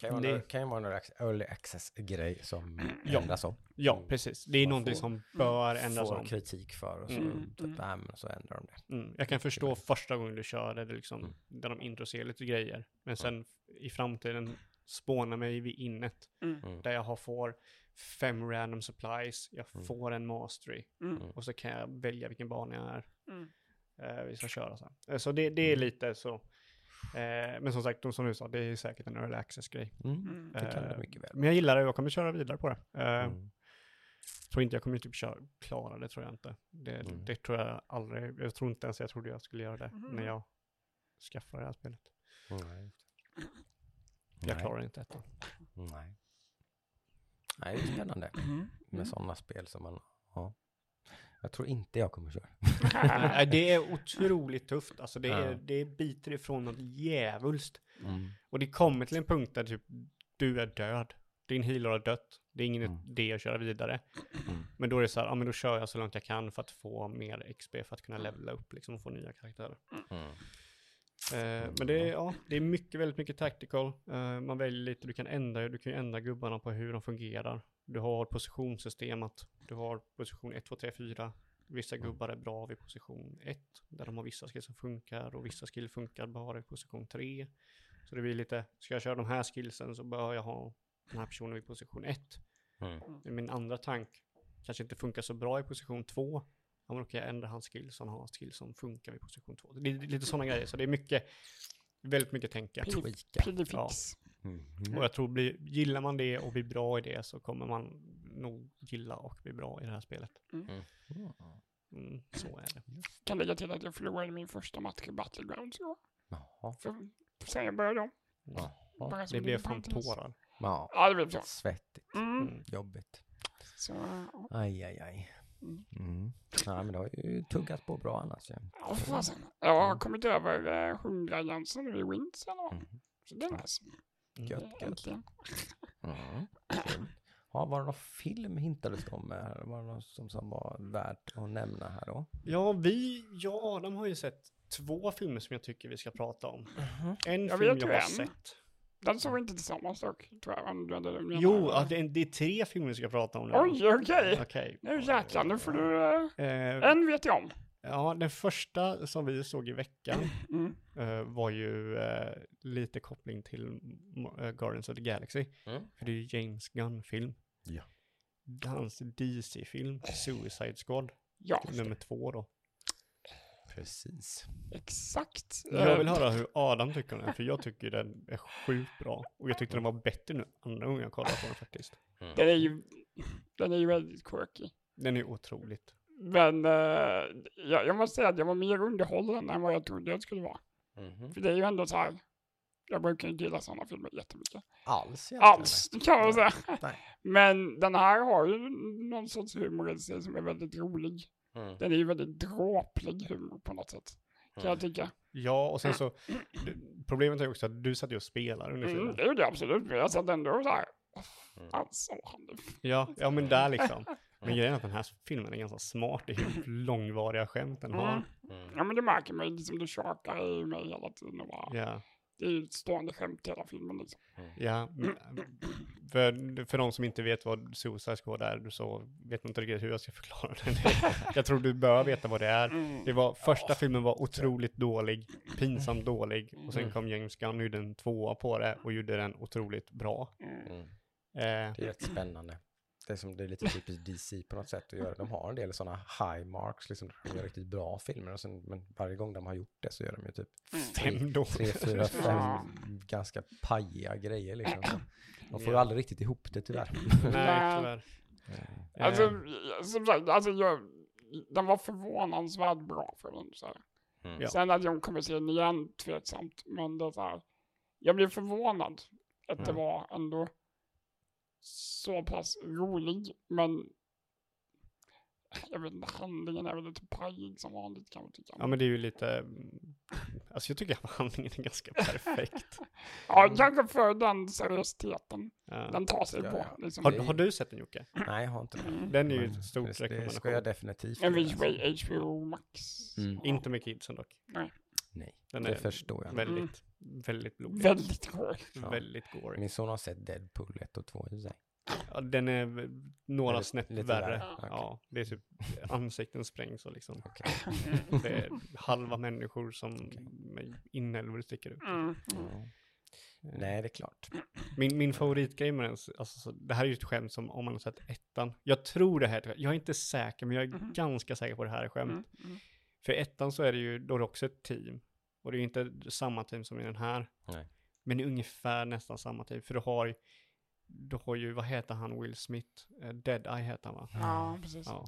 Kan ju vara, Det- kan ju vara några early access-grej som Ja. ändras om. ja, Mm. precis. Det är Man någonting får- som bör ändras Får om. kritik för och så, Mm, typ, mm. så ändrar de det. Mm. Jag kan förstå första gången du kör det, det är liksom, Mm. där de introducerar lite grejer. Men sen i framtiden spånar mig vid innet, Mm. Mm. där jag har får fem random supplies, jag Mm. får en mastery Mm. och så kan jag välja vilken bana jag är. Mm. eh, vi ska köra sen. Eh, Så det, det är lite så. Eh, men som sagt, som du sa, det är säkert en early access-grej. Mm. Mm. Det kan det Eh, mycket väl. Men jag gillar det och jag kommer köra vidare på det. Eh, Mm. Tror inte jag kommer typ köra, klara det, tror jag inte. Det, Mm. det tror jag aldrig, jag tror inte ens jag trodde jag skulle göra det Mhm. när jag skaffade det här spelet. Nej. Jag Nej. klarar inte detta. Nej. Nej, det är spännande Mm. med sådana spel som man, ja. Jag tror inte jag kommer köra. Nej, det är otroligt tufft, alltså det, är, Ja. det biter ifrån något djävulskt. Mm. Och det kommer till en punkt där typ du är död. Din healer har dött. Det är ingen Mm. idé att köra vidare. Mm. Men då är det så här, ja men då kör jag så långt jag kan för att få mer XP för att kunna levela upp liksom och få nya karaktärer. Eh, men det är, ja, det är mycket, väldigt mycket tactical. Eh, man väljer lite, du kan ändra, du kan ändra gubbarna på hur de fungerar. Du har positionssystemet, du har position 1, 2, 3, 4. Vissa gubbar är bra vid position 1, där de har vissa skills som funkar och vissa skills funkar bara i position 3. Så det blir lite, ska jag köra de här skillsen så bör jag ha den här personen vid position 1. Mm. Min andra tank kanske inte funkar så bra i position 2. Ja, men då kan jag ändra hans skill så han har skill som funkar vid position 2. Det är lite sådana grejer, så det är mycket, väldigt mycket tänka. Tweaka. Pillefix. Mm. Och jag tror, blir, gillar man det och blir bra i det så kommer man nog gilla och bli bra i det här spelet. Mm. Mm, så är det. Kan lägga till att jag förlorade min första match i Battlegrounds i år. Jaha. För sen jag började om. Jaha. Bara Det blev parentes. tårar. Ja, Ja, det blev så. svettigt. Mm. Mm. Jobbigt. Så, ja. Aj, aj, aj. Mm. Mm. Nej, men det har ju tuggat på bra annars. Ja. Ja, fasen. Jag har kommit över eh, 100-gränsen nu i Wins eller vad. Mm. Så det är nice. Mm. Gött, gött. Mm. Ja, var det någon film hintades om? Här? Var det något som, som var värt att nämna här då? Ja, vi, ja, de har ju sett två filmer som jag tycker vi ska prata om. En Jag film vet jag har en. sett. Den såg vi inte tillsammans dock, tror jag. du hade. Jo, ja, det, är, det är tre filmer vi ska prata om nu. Oj, okej. Okej. Nu jäklar, nu får du... Eh, En vet jag om. ja, den första som vi såg i veckan Mm. eh, var ju eh, lite koppling till uh, Guardians of the Galaxy. Mm. För det är ju James Gunn-film. Ja. Hans DC-film, Suicide Squad, Ja, nummer två då. Precis. exakt. Jag vill höra hur Adam tycker om den, för jag tycker den är sjukt bra. Och jag tyckte den var bättre nu andra gången jag kollade på den faktiskt. Den är ju, den är ju väldigt quirky. Den är otroligt. Men eh, jag, jag måste säga att jag var mer underhållen än vad jag trodde jag skulle vara. Mhm. För det är ju ändå så här, jag brukar inte gilla sådana filmer jättemycket. Alls egentligen. Alls, kan man säga. Nej. Men den här har ju någon sorts humor i sig som är väldigt rolig. Mm. Den är ju väldigt dråplig humor på något sätt, kan jag tycka. Ja, och sen så, problemet är ju också att du satt ju och spelade under Mm, filmen. det är ju det absolut, men jag satt ändå så här, Mm. alltså, han Ja, ja men där liksom. Men grejen är att den här filmen är ganska smart i hur långvariga skämt den har. Mm. Mm. Ja men det märker man ju, liksom du tjakar i mig hela tiden och bara, Ja, det är ju ett stående skämt i hela filmen liksom. ja. men- För, för de som inte vet vad Suicide Squad är, så vet man inte riktigt hur jag ska förklara det. Jag tror du bör veta vad det är. Mm. Det var, första filmen var otroligt dålig, pinsamt dålig. Och sen Mm. kom James Gunn och gjorde en tvåa på det och gjorde den otroligt bra. Mm. Mm. Eh, Det är rätt spännande. Det är som det är lite typiskt DC på något sätt att göra. De har en del sådana high marks, liksom, de gör riktigt bra filmer. Och sen, men varje gång de har gjort det så gör de ju typ Fem då. tre, fyra, fem ganska pajiga grejer liksom. De får ju aldrig riktigt ihop det tyvärr. Nej, tyvärr. Alltså, Eh, som sagt, alltså jag, den var förvånansvärt bra för den. Så här. Mm. Ja. Sen att jag kommer se den igen, tveksamt. Men det är så här, jag blev förvånad att det Mm. var ändå så pass rolig. Men jag vet inte, handlingen är väl lite pajig som vanligt kan man tycka. Ja men det är ju lite, mm, alltså jag tycker att handlingen är ganska perfekt. Ja, kanske för den seriositeten Ja. den tar sig Ja, på. ja. Liksom. Har, har du sett den Jocke? Nej, jag har inte det. Mm. Den är ju ett stort det, det ska rekommendation. jag definitivt En på HBO Max. Mm. Ja. Inte med kidsen dock. Nej, Den det är förstår jag. väldigt, väldigt blodig. Väldigt rolig. Ja. Väldigt gory. Min son har sett Deadpool 1 och 2 i sig. Ja, den är v- några Lite- snäpp lite värre. värre. Ja, det är typ ansikten sprängs och liksom. Okej. Det är halva människor som med inälvor sticker ut. Mm. Ja. Nej, det är klart. Min, min favoritgrej med den, alltså, så, det här är ju ett skämt som om man har sett ettan. Jag tror det här är ett skämt. Jag är inte säker, men jag är Mhm. ganska säker på att det här är skämt. Mm. Mm. För i ettan så är det ju, då är det också ett team. Och det är ju inte samma team som i den här. Nej. Men det är ungefär nästan samma team. För du har ju, du har ju, vad heter han, Will Smith? Uh, Deadeye heter han va? Ja, precis. Ja.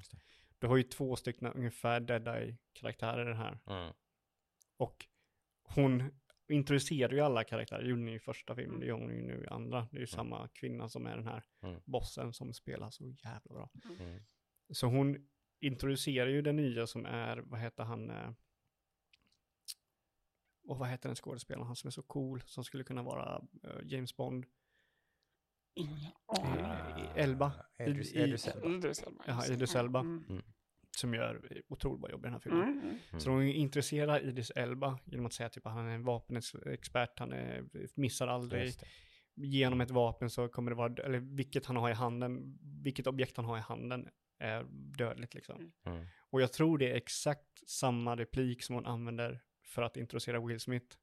Du har ju två stycken ungefär Deadeye-karaktärer i den här. Mm. Och hon introducerar ju alla karaktärer, det gjorde ni i första filmen, det gör hon ju nu i andra. Det är ju samma kvinna som är den här Mm. bossen som spelar så jävla bra. Mm. Så hon introducerar ju den nya som är, vad heter han? Eh, Och vad heter den skådespelaren, han som är så cool, som skulle kunna vara eh, James Bond. Ingen Eh, aning. Elba. Idris, Idris Elba. Idris Elba. Elba. Mm. Som gör otroligt bra jobb i den här filmen. Mm. Mm. Mm. Så de introducerar Idris Elba genom att säga typ att han är en vapenexpert, han är, missar aldrig. Genom ett vapen så kommer det vara, eller vilket han har i handen, vilket objekt han har i handen är dödligt liksom. Mm. Och jag tror det är exakt samma replik som hon använder för att introducera Will Smith.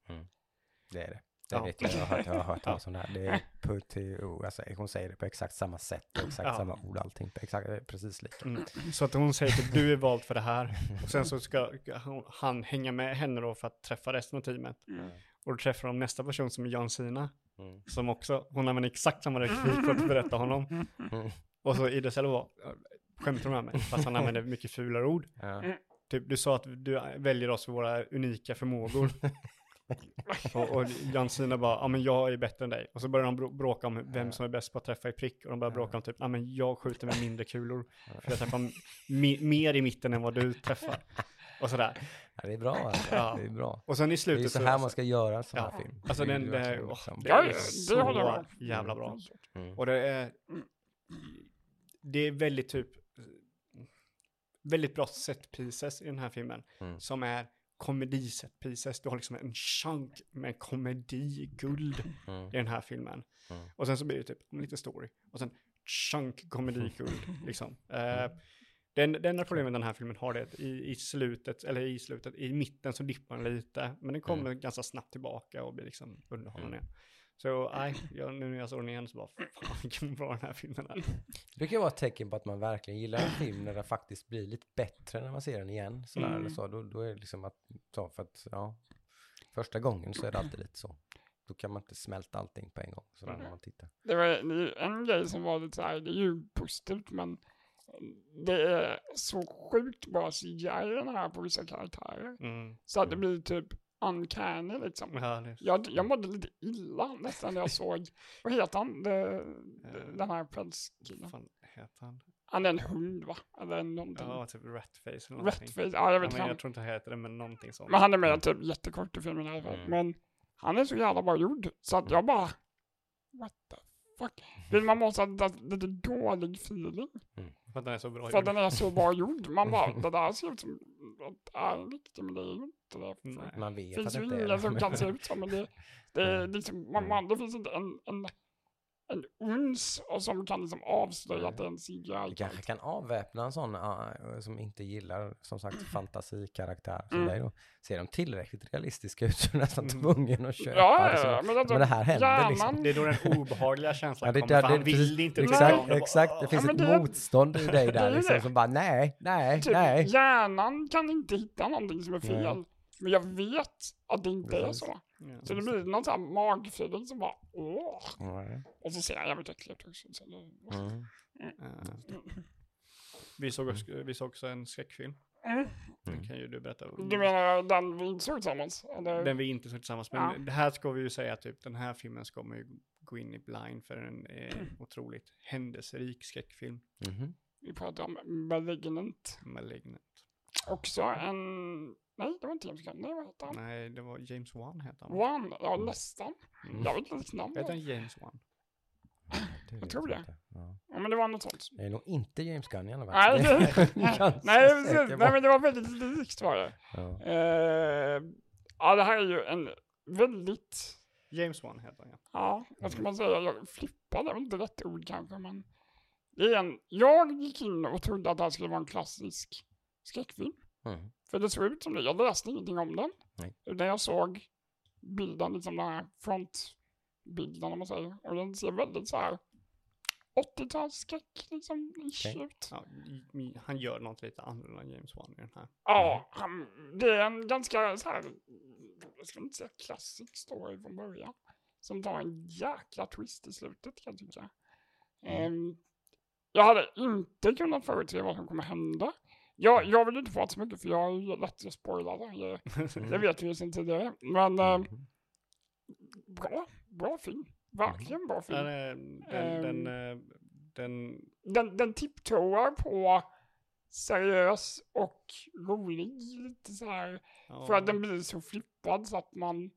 Det är det. Det Ja. vet jag, jag har hört, jag har hört talas om det här. Det är på TO, alltså hon säger det på exakt samma sätt och exakt Ja. samma ord allting. På exakt, är precis lika. Mm. Så att hon säger typ du är vald för det här. Och sen så ska hon- han hänga med henne då för att träffa resten av teamet. Mm. Och då träffar de nästa person som är John Cena. Mm. Som också, hon använder exakt samma replik för att berätta honom. Mm. Och så Idris Elba skämtar med mig, fast han använder mycket fulare ord. Ja. Typ, du sa att du väljer oss för våra unika förmågor. och, och Jan Sina bara, ja men jag är bättre än dig. Och så börjar de bråka om vem som är bäst på att träffa i prick. Och de börjar bråka om typ, ja men jag skjuter med mindre kulor. För jag träffar mer i mitten än vad du träffar. Och sådär. Ja, det är bra alltså. Ja. Det är bra. Och sen i Det är slutet så här man ska göra en sån här Ja. film. Alltså är den, det, verkligen åh, liksom- det Ja, är så jävla bra. Mm. Och det är, det är väldigt typ, väldigt bra set pieces i den här filmen. Mm. Som är komedi set pieces. Du har liksom en chunk med komedi-guld Mm. i den här filmen. Mm. Och sen så blir det typ lite story. Och sen chunk komedi-guld liksom. Eh, den, det enda problemet den här filmen har det att i, i slutet, eller i slutet, i mitten så dippar den lite. Men den kommer ganska snabbt tillbaka och blir liksom underhållande. Så nej, jag, nu när jag såg den igen så bara, fan vilken bra den här filmen är. Det brukar vara ett tecken på att man verkligen gillar en film när den faktiskt blir lite bättre när man ser den igen. Sådär, Mm. eller så. Då, då är det liksom att, så för att, ja, första gången så är det alltid lite så. Då kan man inte smälta allting på en gång sådär när man tittar. Det var en grej som var lite så här, det är ju positivt men det är så sjukt bra CGI den här på vissa karaktärer. Mm. Så att det blir typ uncanny liksom. Ja, Jag, jag mådde lite illa nästan när jag såg, vad heter han, det, det, den här Vad pälskillen? fan heter han? Han är en hund va? Eller någonting. Ja, typ Ratface eller någonting. Redface, ja jag vet Ja, inte. han- jag tror inte han heter det, men någonting sånt. Men han är med typ jättekort i filmen i alla fall. Mm. Men han är så jävla bra gjord. Så att jag bara, what the fuck. Vill man måste ha lite dålig feeling. För att den är så bra För att gjord. den är så bra gjord. Man bara, det där ser ut som att det är riktigt, men det är ju inte det. Nej. Man Det vet finns att ju det inte är ingen som kan se ut så, men det, det är liksom, man, man, det finns inte en, en en uns och som kan liksom avslöja att det är en Vi CGI. kanske kan avväpna en sån uh, som inte gillar, som sagt, fantasikaraktär Mm. då. Ser de tillräckligt realistiska ut så är jag nästan Mm. tvungen att köpa Ja, det. ja, Så, ja, men, alltså, men det här händer liksom. hjärnan, Det är då den obehagliga känslan Ja, det, kommer, det, han vill precis, inte exakt, det. exakt. Det finns Ja, ett det- motstånd i dig där liksom det. som bara nej, nej, typ, nej. hjärnan kan inte hitta någonting som är fel. Nej. Men jag vet att det inte är så. Ja. Så det blir någon sån här magfeeling som bara åh. Nej. Och så ser jag jävligt äcklig ut också. Så det, Mm. Eh, vi, såg också, vi såg också en skräckfilm. mm. Mm. Det kan ju du berätta. Du menar den vi såg tillsammans? Eller? Den vi inte såg tillsammans. Men Ja. det här ska vi ju säga typ, den här filmen ska man ju gå in i blind för en eh, otroligt händelserik skräckfilm. Mhm. Vi pratar om Malignant. Malignant. Också en... Nej, det var inte James Gunn. Nej, vad heter han? Nej, det var James Wan heter han. One. Ja, nästan. Mm. Jag vet inte riktigt namnet. Heter han James Wan? Det vet tror det. Ja. Ja, men det var något sånt. Det är nog inte James Gunn i alla fall. Nej, Det jag nej, precis. på. nej, men det var väldigt likt var det. Ja. Eh, ja, det här är ju en väldigt... James Wan heter han ja. Ja, vad ska man säga? Jag flippade, det väl inte rätt ord kanske, men... Det är en, jag gick in och trodde att det här skulle vara en klassisk skräckfilm. Mm. För det såg ut som det. Jag läste ingenting om den. Nej. Utan jag såg bilden, liksom den här frontbilden om man säger. Och den ser väldigt så här 80-talsskräck liksom Okej. ut. ja. Han gör något lite annorlunda än James Wan i den här. Ja, han, det är en ganska så här, jag ska inte säga klassisk story från början. Som tar en jäkla twist i slutet kan jag tycka. Ehm, jag hade inte kunnat förutse vad som kommer hända. Jag, jag vill inte prata så mycket för jag är ju lätt att spoila det. Jag- Det vet vi ju sedan tidigare. Men eh, Mhm. bra, bra film. Verkligen bra film. den, den, den, Ehm. eh, den, Den, den tiptoar på seriös och rolig lite så här. ja, För att den blir så flippad så att man,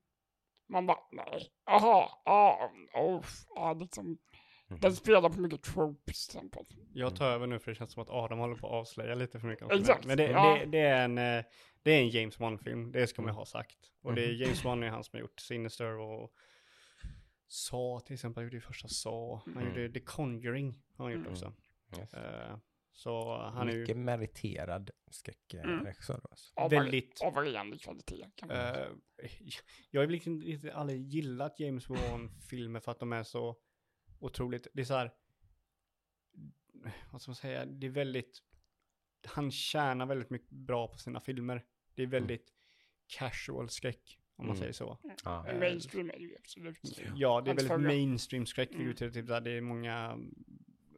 man bara nej, aha, ja, oh, ja, liksom. Mhm. Den spelar på mycket tropes till exempel. Jag tar över nu för det känns som att Adam håller på att avslöja lite för mycket. om. Exakt, Men det, ja. det, det, är en, eh, det är en James Wan-film, det ska man Mm. ha sagt. Och det är Mhm. James Wan är han som har gjort Sinister och Saw till exempel, han gjorde ju första Saw. Han Mm. gjorde The Conjuring, har han gjort Mm. också. Yes. Eh, så han är ju Mycket meriterad skräckregissör då. Alltså. Väldigt... av varierande kvalitet. Kan man eh, jag har väl liksom inte aldrig gillat James Wan-filmer för att de är så otroligt, det är så här, vad ska man säga, det är väldigt, han tjänar väldigt mycket bra på sina filmer. Det är väldigt casual skräck, om man Mm. säger så. Ja. eh, Mainstream är det ju absolut. Ja, det är väldigt mainstream skräck, Mm. mm. typ, där det är många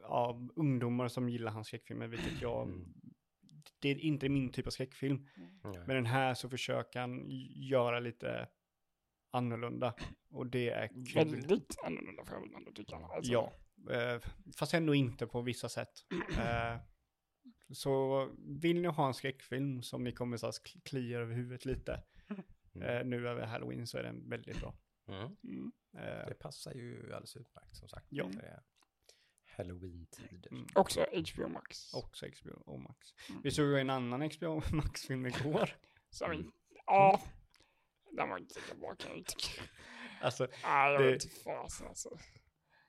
ja, ungdomar som gillar hans skräckfilmer, vilket jag, Mm. det är inte min typ av skräckfilm. Ja. Men den här så försöker han göra lite annorlunda. Och det är kul. Väldigt annorlunda får jag väl ändå tycka. Alltså, Ja, eh, fast ändå inte på vissa sätt. Eh, så vill ni ha en skräckfilm som ni kommer så klia över huvudet lite Mm. eh, nu över halloween så är den väldigt bra. Mm. Mm. Eh, Det passar ju alldeles utmärkt som sagt. Ja. Halloween-tider. mm, Också HBO Max. också HBO Max. Mm. Vi såg ju en annan HBO Max-film igår. Så vi, ja, den var inte lika bra kan jag ju tycka. Alltså, Nej, jag Det- vet inte alltså.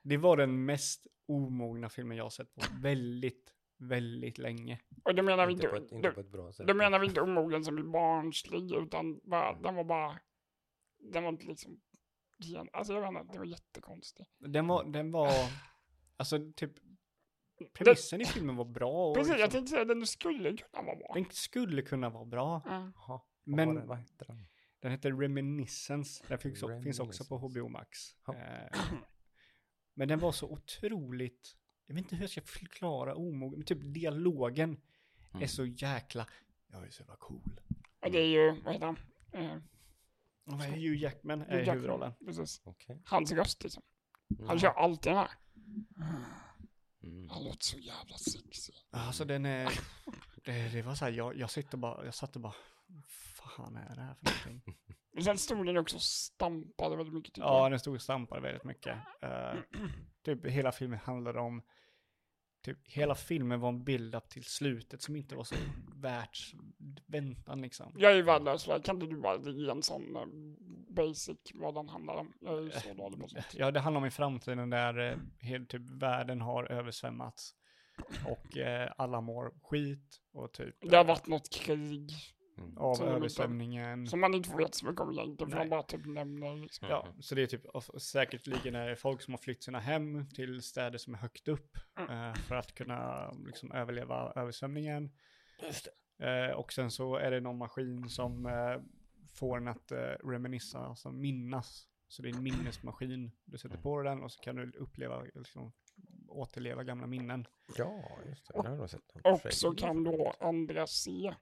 det var den mest omogna filmen jag har sett på väldigt, väldigt länge. Och då menar vi Inte inte, ett, inte då, på ett bra sätt. då menar vi inte omogen som blir barnslig, utan bara, den var bara, den var inte liksom, alltså jag menar, det var jättekonstigt. Den var, den var, alltså typ, premissen i filmen var bra. Och Precis, jag liksom, tänkte säga att den skulle kunna vara bra. den skulle kunna vara bra. Ja. Jaha, Men- var det, vad heter den? Den heter Reminiscence. Den finns, o- finns också på Reminiscence. HBO Max. Ja. Eh, men den var så otroligt, jag vet inte hur jag ska förklara omogen, men typ dialogen Mm. är så jäkla, jag är så jävla cool. Och det är ju, vad heter han? Och vad är Hugh Jackman är Jackman. huvudrollen. Precis. Okej. Hans röst liksom. Han Mm. kör alltid den här. Mm. Han låter så jävla sexig. Alltså den är, det, det var så här, jag, jag sitter bara, jag satt och bara, vad fan är det här för någonting? Sen stod den också och stampade väldigt mycket Ja, jag. den stod och stampade väldigt mycket. Eh, typ hela filmen handlade om, typ hela filmen var en build-up till slutet som inte var så värt väntan liksom. Jag är ju värdelös, kan inte du bara ge en sån eh, basic vad den handlar om. Jag är så dålig på sånt. Ja, det handlar om i framtiden där eh, helt typ världen har översvämmats. Och eh, alla mår skit och typ Det har varit något krig av de inte- översvämningen. som man inte vet så mycket om egentligen, för de bara typ nämner liksom. Ja, så det är typ och säkerligen är det folk som har flytt sina hem till städer som är högt upp Mm. eh, för att kunna liksom överleva översvämningen. Just Eh, och sen så är det någon maskin som eh, får en att eh, reminissa, alltså minnas. Så det är en minnesmaskin. Du sätter på den och så kan du uppleva, liksom, återleva gamla minnen. Ja, just det. Det har jag sett. Och så kan då andra se.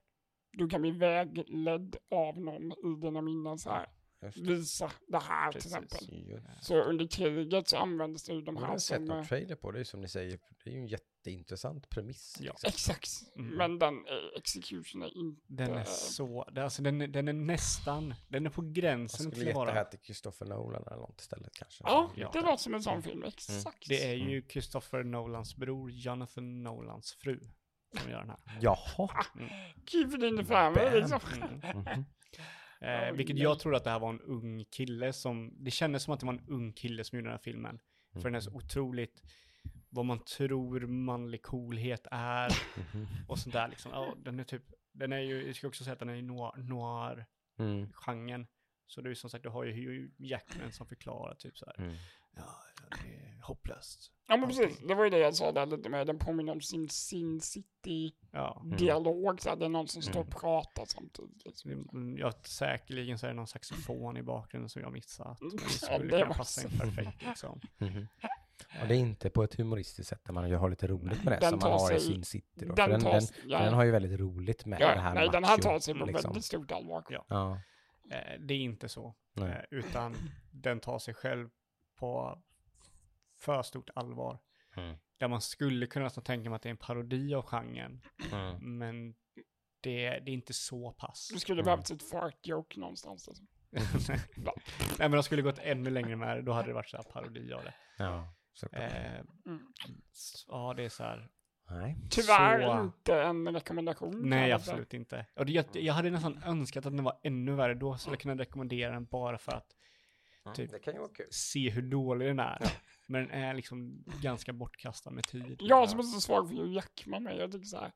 Du kan bli vägledd av någon i dina minnen så här. Just det. Visa det här Precis. till exempel. Just. Så under kriget så användes det ju de Jag har här sett som... någon trailer på det, som ni säger, det är ju en jätteintressant premiss. Ja. liksom. Exakt. Mm. Men den eh, execution är inte... Den är så, det, alltså den, är- den är nästan, den är på gränsen till att gett det här vara. till Christopher Nolan eller något istället kanske. Ja, Ja. det låter som en sån film. Exakt. Det är ju Christopher Nolans bror, Jonathan Nolans fru, som gör den här. Jaha. It in the family Bam. liksom. Mm. Eh, vilket jag trodde att det här var en ung kille som, det kändes som att det var en ung kille som gjorde den här filmen. För den är så otroligt, vad man tror manlig coolhet är och sånt där liksom. Ja, den är typ, den är ju, jag ska också säga att den är i noir, noir Mm. Så det är ju som sagt, du har ju Hugh Jackman som förklarar typ så här. Mm. Ja, det är hopplöst. Ja men precis, det var ju det jag sa där lite med, den påminner om sin Sin Ja. City-dialog, så här, det är någon som står och Mm. pratar samtidigt. Liksom. Det- mm, Ja, säkerligen så är det någon saxofon i bakgrunden som jag missat. Men det Ja, skulle det kunna passa in perfekt liksom. Mhm. Och det är inte på ett humoristiskt sätt där man har lite roligt med det Den som man har i sin city. Då. Den den, tar den, ja, den har ju väldigt roligt med ja, det här Nej, den här macho, tar sig på liksom. väldigt stort allvar. Ja. Ja, Eh, Det är inte så. nej. Eh, Utan den tar sig själv på för stort allvar. Mm. Där man skulle kunna tänka mig att det är en parodi av genren. Mm. Men det, det är inte så pass. Du skulle Mm. behövt ett fart joke någonstans. Liksom. Nej men de skulle gått ännu längre med det, då hade det varit så här parodi av det. Ja, såklart. Eh, Mm. ja, det är så här. Nej. Tyvärr Så- inte en rekommendation. Nej, absolut inte. Och det, jag, jag hade nästan önskat att den var ännu värre, då skulle jag kunna rekommendera den bara för att Typ. Det kan ju vara kul. se hur dålig den är. Men den är liksom ganska bortkastad med tid. Jag som är så svag för Hugh Jackman, men jag tycker så här,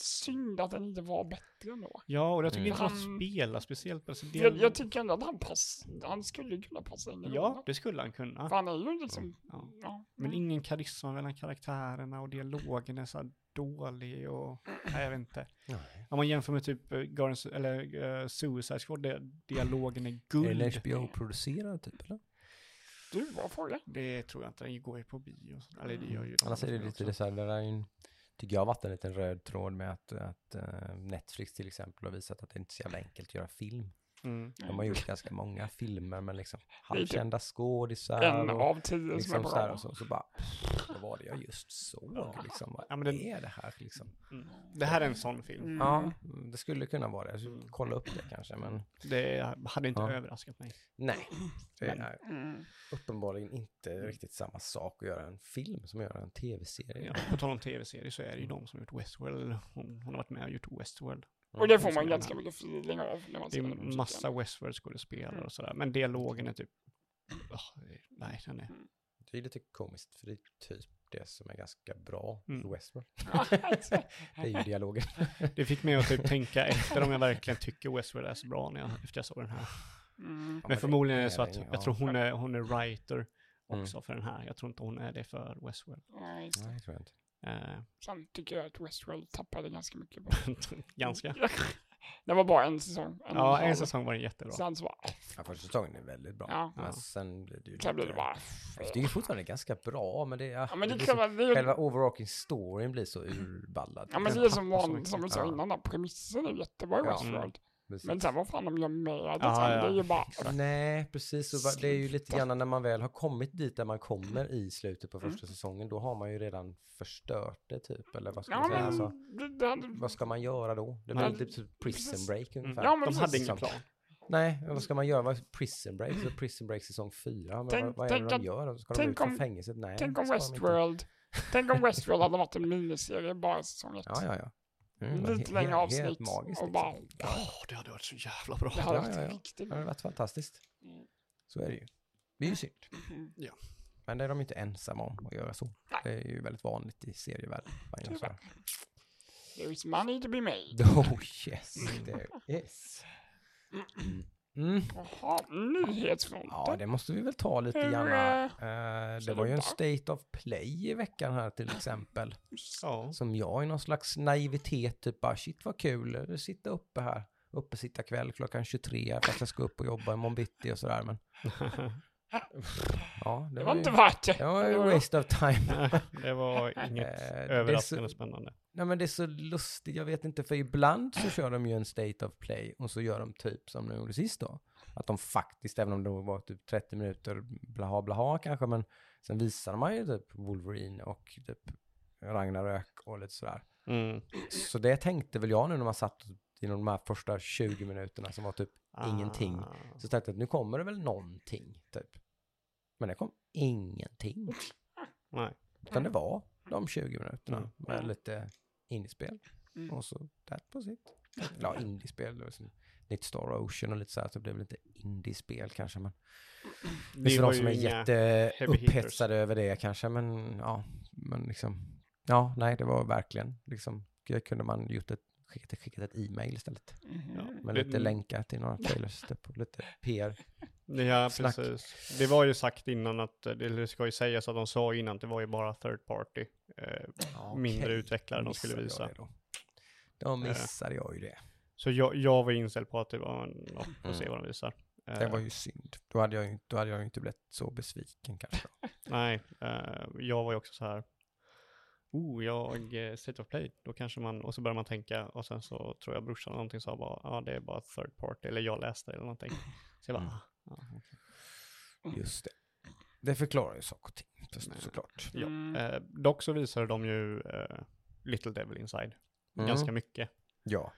synd att den inte var bättre ändå. Ja, och jag tycker Mm. inte de Han- spelar speciellt. Alltså det, Jag, jag tycker ändå att han pass, han skulle kunna passa in i ja, rollen. det skulle han kunna. För han är ju liksom, Ja. ja. Men ingen karisma mellan karaktärerna och dialogen är så här dålig och, nej jag vet inte. Nej. Om man jämför med typ uh, Guardians, eller uh, Suicide Squad, där dialogen är Är guld. den HBO-producerad typ eller? Du, vad fråga? Det tror jag inte, den går ju på bio. Eller det gör ju de Annars är det också. lite det så här, det där är ju en, tycker jag har varit en liten röd tråd med att, att eh, Netflix till exempel har visat att det inte är så jävla enkelt att göra film. Mm. De har gjort ganska många filmer med liksom typ halvkända skådisar En och av tio som är liksom så, bra. här, och så, så bara, pff, vad var det jag just såg Ja. liksom? Vad Ja, men den- är det här liksom? Mm. Det här är en sån film. Mm. Ja, det skulle kunna vara det. Skulle kolla upp det kanske, men Det hade inte Ja. överraskat mig. nej. Det Men- är Mm. uppenbarligen inte riktigt samma sak att göra en film som att göra en tv-serie. Ja, på tal om tv-serier så är det ju de som har gjort Westworld. Hon, hon har varit med och gjort Westworld. Och det får man är ganska mycket feeling av när man Det är massa Westworld-skådespelare och sådär. Men dialogen är typ... är- nej, den är... Det är lite komiskt, för det är typ det som är ganska bra Mm. i Westworld. Det är ju dialogen. Det fick mig att typ tänka efter om jag verkligen tycker Westworld är så bra när jag, efter jag såg den här. Mm. Men förmodligen är det så att jag tror hon är, hon är writer Mm. också för den här. Jag tror inte hon är det för Westworld. Just det. Nej, tror jag inte. Eh, Sen tycker jag att Westworld tappade ganska mycket på ganska. Det var bara en säsong. En Ja, halv. en säsong var den jättebra. Sen så bara, Ja, första säsongen är väldigt bra. Ja. Men Ja. sen blir det ju sen blev det bara... Det är ju fortfarande ganska bra, men det är... Ja men det blir kan så, vara... Det är, Själva overarching storyn blir så urballad. ja men det är som, van, som vi sa Ja. innan, där, premissen är jättebra i Ja. Westworld. Precis. Men sen vad fan de gör med det Ja, sen, ja. det är ju bara... Nej, precis. Och det är ju lite grann när man väl har kommit dit där man kommer i slutet på Mm. första säsongen, då har man ju redan förstört det typ. Eller vad ska Ja man säga? men... Alltså, det, vad ska man göra då? Det Ja, blir typ som prison precis. break Mm. ungefär. Ja, men de hade ingen plan. Nej, vad ska man göra? Vad är prison break? Så prison break säsong fyra? Tänk- vad, vad är det de gör? Ska de ut från om- fängelset? Nej. tänk om. Westworld... Tänk om Westworld hade varit en miniserie bara säsong ett. Ja, ja, ja. Mm, det var lite längre avsnitt. Helt magiskt. och bara, liksom. Åh, det hade varit så jävla bra. det hade Ja, varit ja, ja. riktigt Det hade varit fantastiskt. Mm. Så är det ju. Det är ju synd. Ja. Men det är de inte ensamma om att göra så. Nej. Det är ju väldigt vanligt i serievärlden. Här. There's money to be made. Oh yes, there is. Mm. Jaha, nyhetsfronten. Ja, det måste vi väl ta lite Hur, grann. Uh, det var ju en State of Play i veckan här till exempel. Ja. Som jag i någon slags naivitet typ bara shit vad kul, sitta uppe här. Uppe sitta kväll klockan 23 fast jag ska upp och jobba imorgon bitti och sådär men ja, det, Det var, var ju, inte värt det. det var ju waste of time. det var inget Eh, det är så- överraskande spännande. Nej men det är så lustigt, jag vet inte för ibland så kör de ju en State of Play och så gör de typ som de gjorde sist då. Att de faktiskt, även om det var typ 30 minuter blaha blaha kanske, men sen visar man ju typ Wolverine och typ Ragnarök och lite sådär. Mm. Så det tänkte väl jag nu när man satt i de här första 20 minuterna som var typ ingenting. Ah. Så tänkte jag att nu kommer det väl någonting typ. Men det kom ingenting. Nej. Utan det var de 20 minuterna Mm. med lite indiespel. Mm. Och så that was it. Ja, indiespel, lite Star Ocean och lite så här, så det blev lite indiespel kanske. Men det Det är de som är ju inga... jätte heavy hitters. upphetsade över det kanske, men ja, men liksom, ja, nej, det var verkligen liksom, kunde man gjort ett, skickat, skickat ett e-mail istället. Mhm. Med Det- lite länkar till några trailers typ, och lite PR. Ja, snack. precis. Det var ju sagt innan att, det ska ju sägas att de sa innan att det var ju bara third party. Eh, mindre Okej, utvecklare de skulle jag visa. det Då. Då missade jag ju det. Så jag, jag var inställd på att det var, en- ja, får se Mm. vad de visar. Eh, Det var ju synd. Då hade jag ju, då hade jag ju inte blivit så besviken kanske. Nej, eh, jag var ju också så här, oh, jag, eh, State of Play, då kanske man, och så börjar man tänka, och sen så tror jag brorsan någonting sa bara, ja det är bara third party, eller jag läste eller någonting. Så jag bara, Mm. ah, okej. Just det. Det förklarar ju saker och ting, såklart. ja. Mm. Eh, dock så visade de ju eh, Little Devil Inside, Mm. ganska mycket. Ja,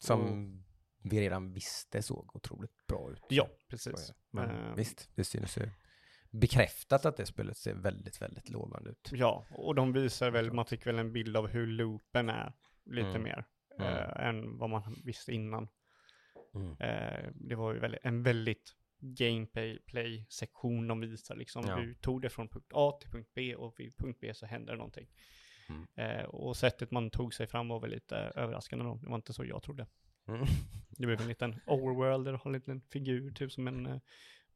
som vi redan visste såg otroligt bra ut. Ja, precis. Men Eh, visst, det synes ju bekräftat att det spelet ser väldigt, väldigt lovande ut. Ja, och de visar väl, man fick väl en bild av hur loopen är lite Mm. mer Mm. eh, än vad man visste innan. Mm. Eh, det var ju väldigt, en väldigt gameplay-sektion de visar liksom. Ja. Du tog det från punkt A till punkt B och vid punkt B så hände det någonting. Mm. Eh, och sättet man tog sig fram var väl lite överraskande då. Det var inte så jag trodde. Mm. Det blev en liten overworld en liten figur, typ som en, eh,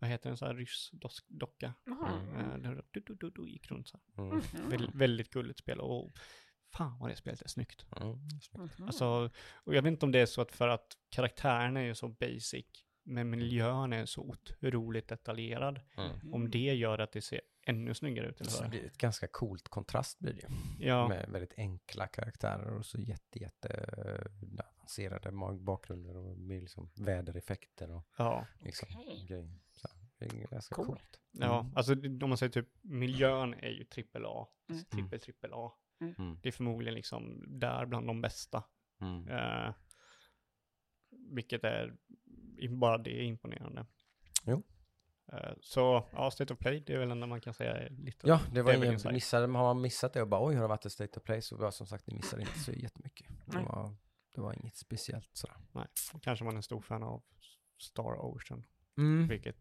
vad heter en sån här ryss-docka. Jaha. Eh, där du, du, du, du gick runt så här. Mm. Mhm. Väldigt, väldigt gulligt spel och fan vad det spelet är snyggt. Mm. snyggt. Alltså, och jag vet inte om det är så att för att karaktärerna är ju så basic, men miljön är så otroligt detaljerad. Mm. Om det gör att det ser ännu snyggare ut Så det blir ett ganska coolt kontrast blir det. Ja, Med väldigt enkla karaktärer och så jätte, jätte eh, avancerade bakgrunder och med liksom vädereffekter och ja, liksom grejer. Så det är ganska Coolt. coolt. ja. Mm. Alltså om man säger typ miljön är ju trippel A, Mm. trippel trippel A. Mm. Det är förmodligen liksom där bland de bästa. Mm. Eh, vilket är, bara det är imponerande. Jo. Eh, så, ja, State of Play, det är väl enda man kan säga lite. Ja, det var ingen, missade, har man missat det och bara oj, har det varit ett state of play så var som sagt, ni missade inte så jättemycket. Det Nej. var, det var inget speciellt sådär. Kanske man är en stor fan av Star Ocean, Mm. vilket...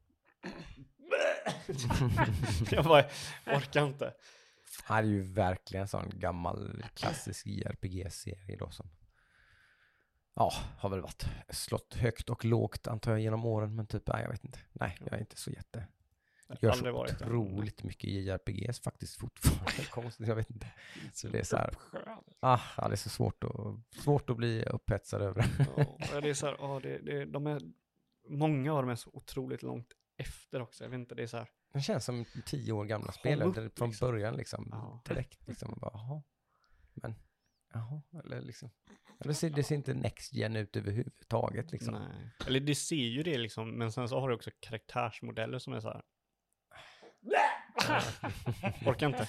jag bara orkar inte. Det är ju verkligen en sån gammal klassisk JRPG-serie då som ja, har väl varit slått högt och lågt antar jag genom åren, men typ, nej jag vet inte. Nej, jag är inte så jätte. Gör så varit otroligt mycket JRPGs faktiskt fortfarande. Konstigt, jag vet inte. Så det är så här, ah, ja, det är så svårt att, svårt att bli upphetsad över. Ja, det är så här, ja, det, det, de är, många av dem är så otroligt långt efter också. Jag vet inte, det är så här, Det känns som tio år gamla spel från liksom. början liksom. Direkt liksom. Bara, jaha. Men, jaha. Eller liksom. Det ser, det ser inte next gen ut överhuvudtaget liksom. nej. Eller det ser ju det liksom, men sen så har du också karaktärsmodeller som är så här, orkar inte.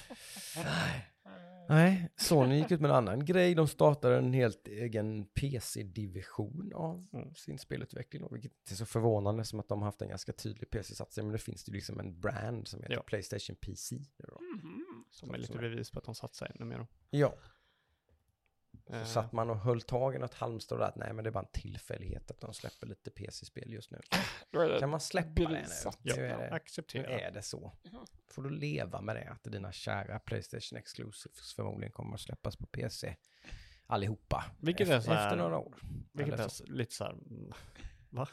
Nej, Sony gick ut med en annan grej. De startade en helt egen PC-division av Mm. sin spelutveckling. Vilket inte är så förvånande som att de har haft en ganska tydlig PC-satsning. Men det finns ju liksom en brand som heter Ja. Playstation PC. nu då. Mhm. Som är lite bevis på att de satsar ännu mer. då. Ja. Så Eh, satt man och höll tag i något halmstrå där att nej men det är bara en tillfällighet att de släpper lite PC-spel just nu. Är Kan man släppa det nu? bevisat. Nu är det, nu är det så. Får du leva med det att dina kära Playstation Exclusives förmodligen kommer att släppas på PC allihopa. Vilket är efter, så här- efter några år. Vilket är så. lite så här, va?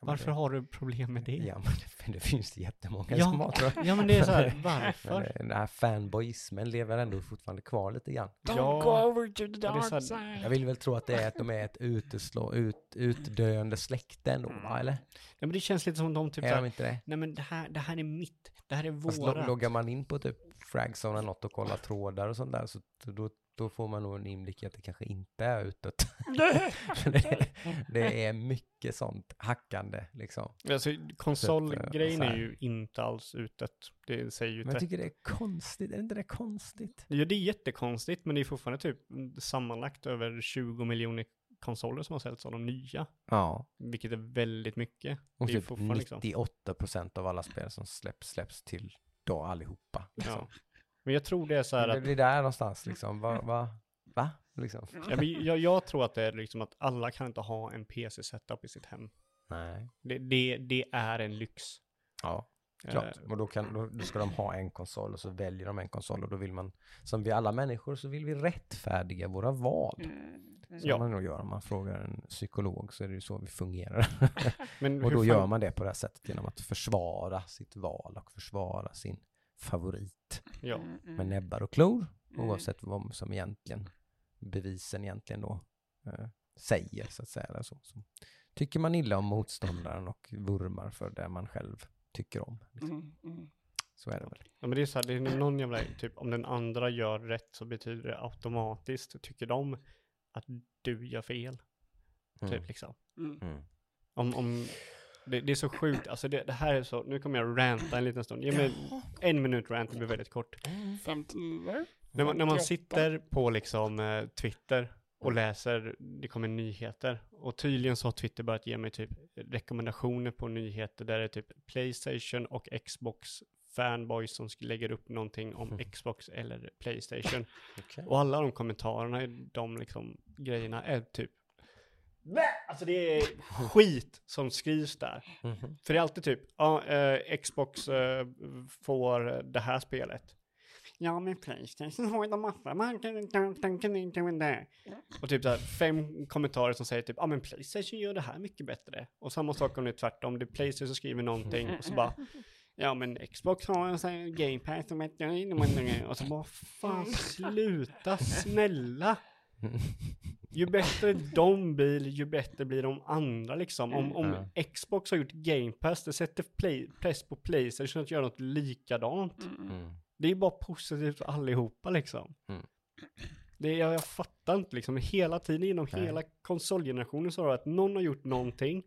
Varför det, har du problem med det? Ja men det, det finns det jättemånga Ja, som har tror jag. Ja men det är så här, varför? det- Den här fanboyismen lever ändå fortfarande kvar lite grann. Don't Ja, go over to the dark här- side. Jag vill väl tro att det är att de är ett uteslå, ut, utdöende släkte ändå, va? Eller? Ja men det känns lite som de typ är så de inte det? nej men det här, det här är mitt, det här är Fast vårat. loggar man in på typ Fragzone eller något och kollar trådar och sånt där så då, då får man nog en inblick i att det kanske inte är utåt. det, det är mycket sånt hackande liksom. Alltså konsolgrejen så här. är ju inte alls utet. Det säger ju Men jag inte. tycker det är konstigt, är inte det konstigt? Ja, det är jättekonstigt, men det är fortfarande typ sammanlagt över 20 miljoner konsoler som har sålts av de nya. Ja. Vilket är väldigt mycket. Och det är typ fortfarande liksom. 98% av alla spel som släpps, släpps till då allihopa. Liksom. Ja. Men jag tror det är så här att, det, är där någonstans liksom, va? va? va? Liksom. ja, men jag, jag tror att det är liksom att alla kan inte ha en PC-setup i sitt hem. Nej. Det, det, det är en lyx. Ja, klart. Eh, Och då, kan, då, då ska de ha en konsol och så väljer de en konsol och då vill man, som vi alla människor, så vill vi rättfärdiga våra val. Mm. Som Ja. man nog gör om man frågar en psykolog så är det ju så vi fungerar. Men och då fan- gör man det på det här sättet genom att försvara sitt val och försvara sin favorit Ja. Mm, mm. med näbbar och klor. Mm. Oavsett vad som egentligen, bevisen egentligen då eh, säger så att säga. Eller så. Så tycker man illa om motståndaren och vurmar för det man själv tycker om. Liksom. Mm, mm. Så är det väl. Ja, men det är så här, det är någon jävla, typ om den andra gör rätt så betyder det automatiskt, tycker de att du gör fel. Mm. Typ liksom. Mm. Om, om, det, det är så sjukt, alltså det, det här är så, nu kommer jag ranta en liten stund. Ge mig en minut rant, det blir väldigt kort. 59. När man, när man 58. sitter på liksom eh, Twitter och läser, det kommer nyheter. Och tydligen så har Twitter börjat ge mig typ rekommendationer på nyheter där det är typ Playstation och Xbox fanboys som lägger upp någonting om Mm. Xbox eller Playstation. Okej. Och alla de kommentarerna, de liksom grejerna är typ Alltså det är skit som skrivs där. Mhm. För det är alltid typ, ja, eh, Xbox eh, får det här spelet. Ja, men Playstation har ju de massa marknader. Och typ så här fem kommentarer som säger typ, ja men Playstation gör det här mycket bättre. Och samma sak om det är tvärtom, det är Playstation som skriver någonting och så bara, ja men Xbox har en sån här Game Pass som heter och så bara, fan sluta snälla. Ju bättre de blir, ju bättre blir de andra liksom. Om, om Ja. Xbox har gjort Game Pass, det sätter play, press på Playstation att göra något likadant. Mm. Mm. Det är bara positivt för allihopa liksom. Mm. Det, jag, jag fattar inte liksom, hela tiden genom Nej. hela konsolgenerationen så har det att någon har gjort någonting.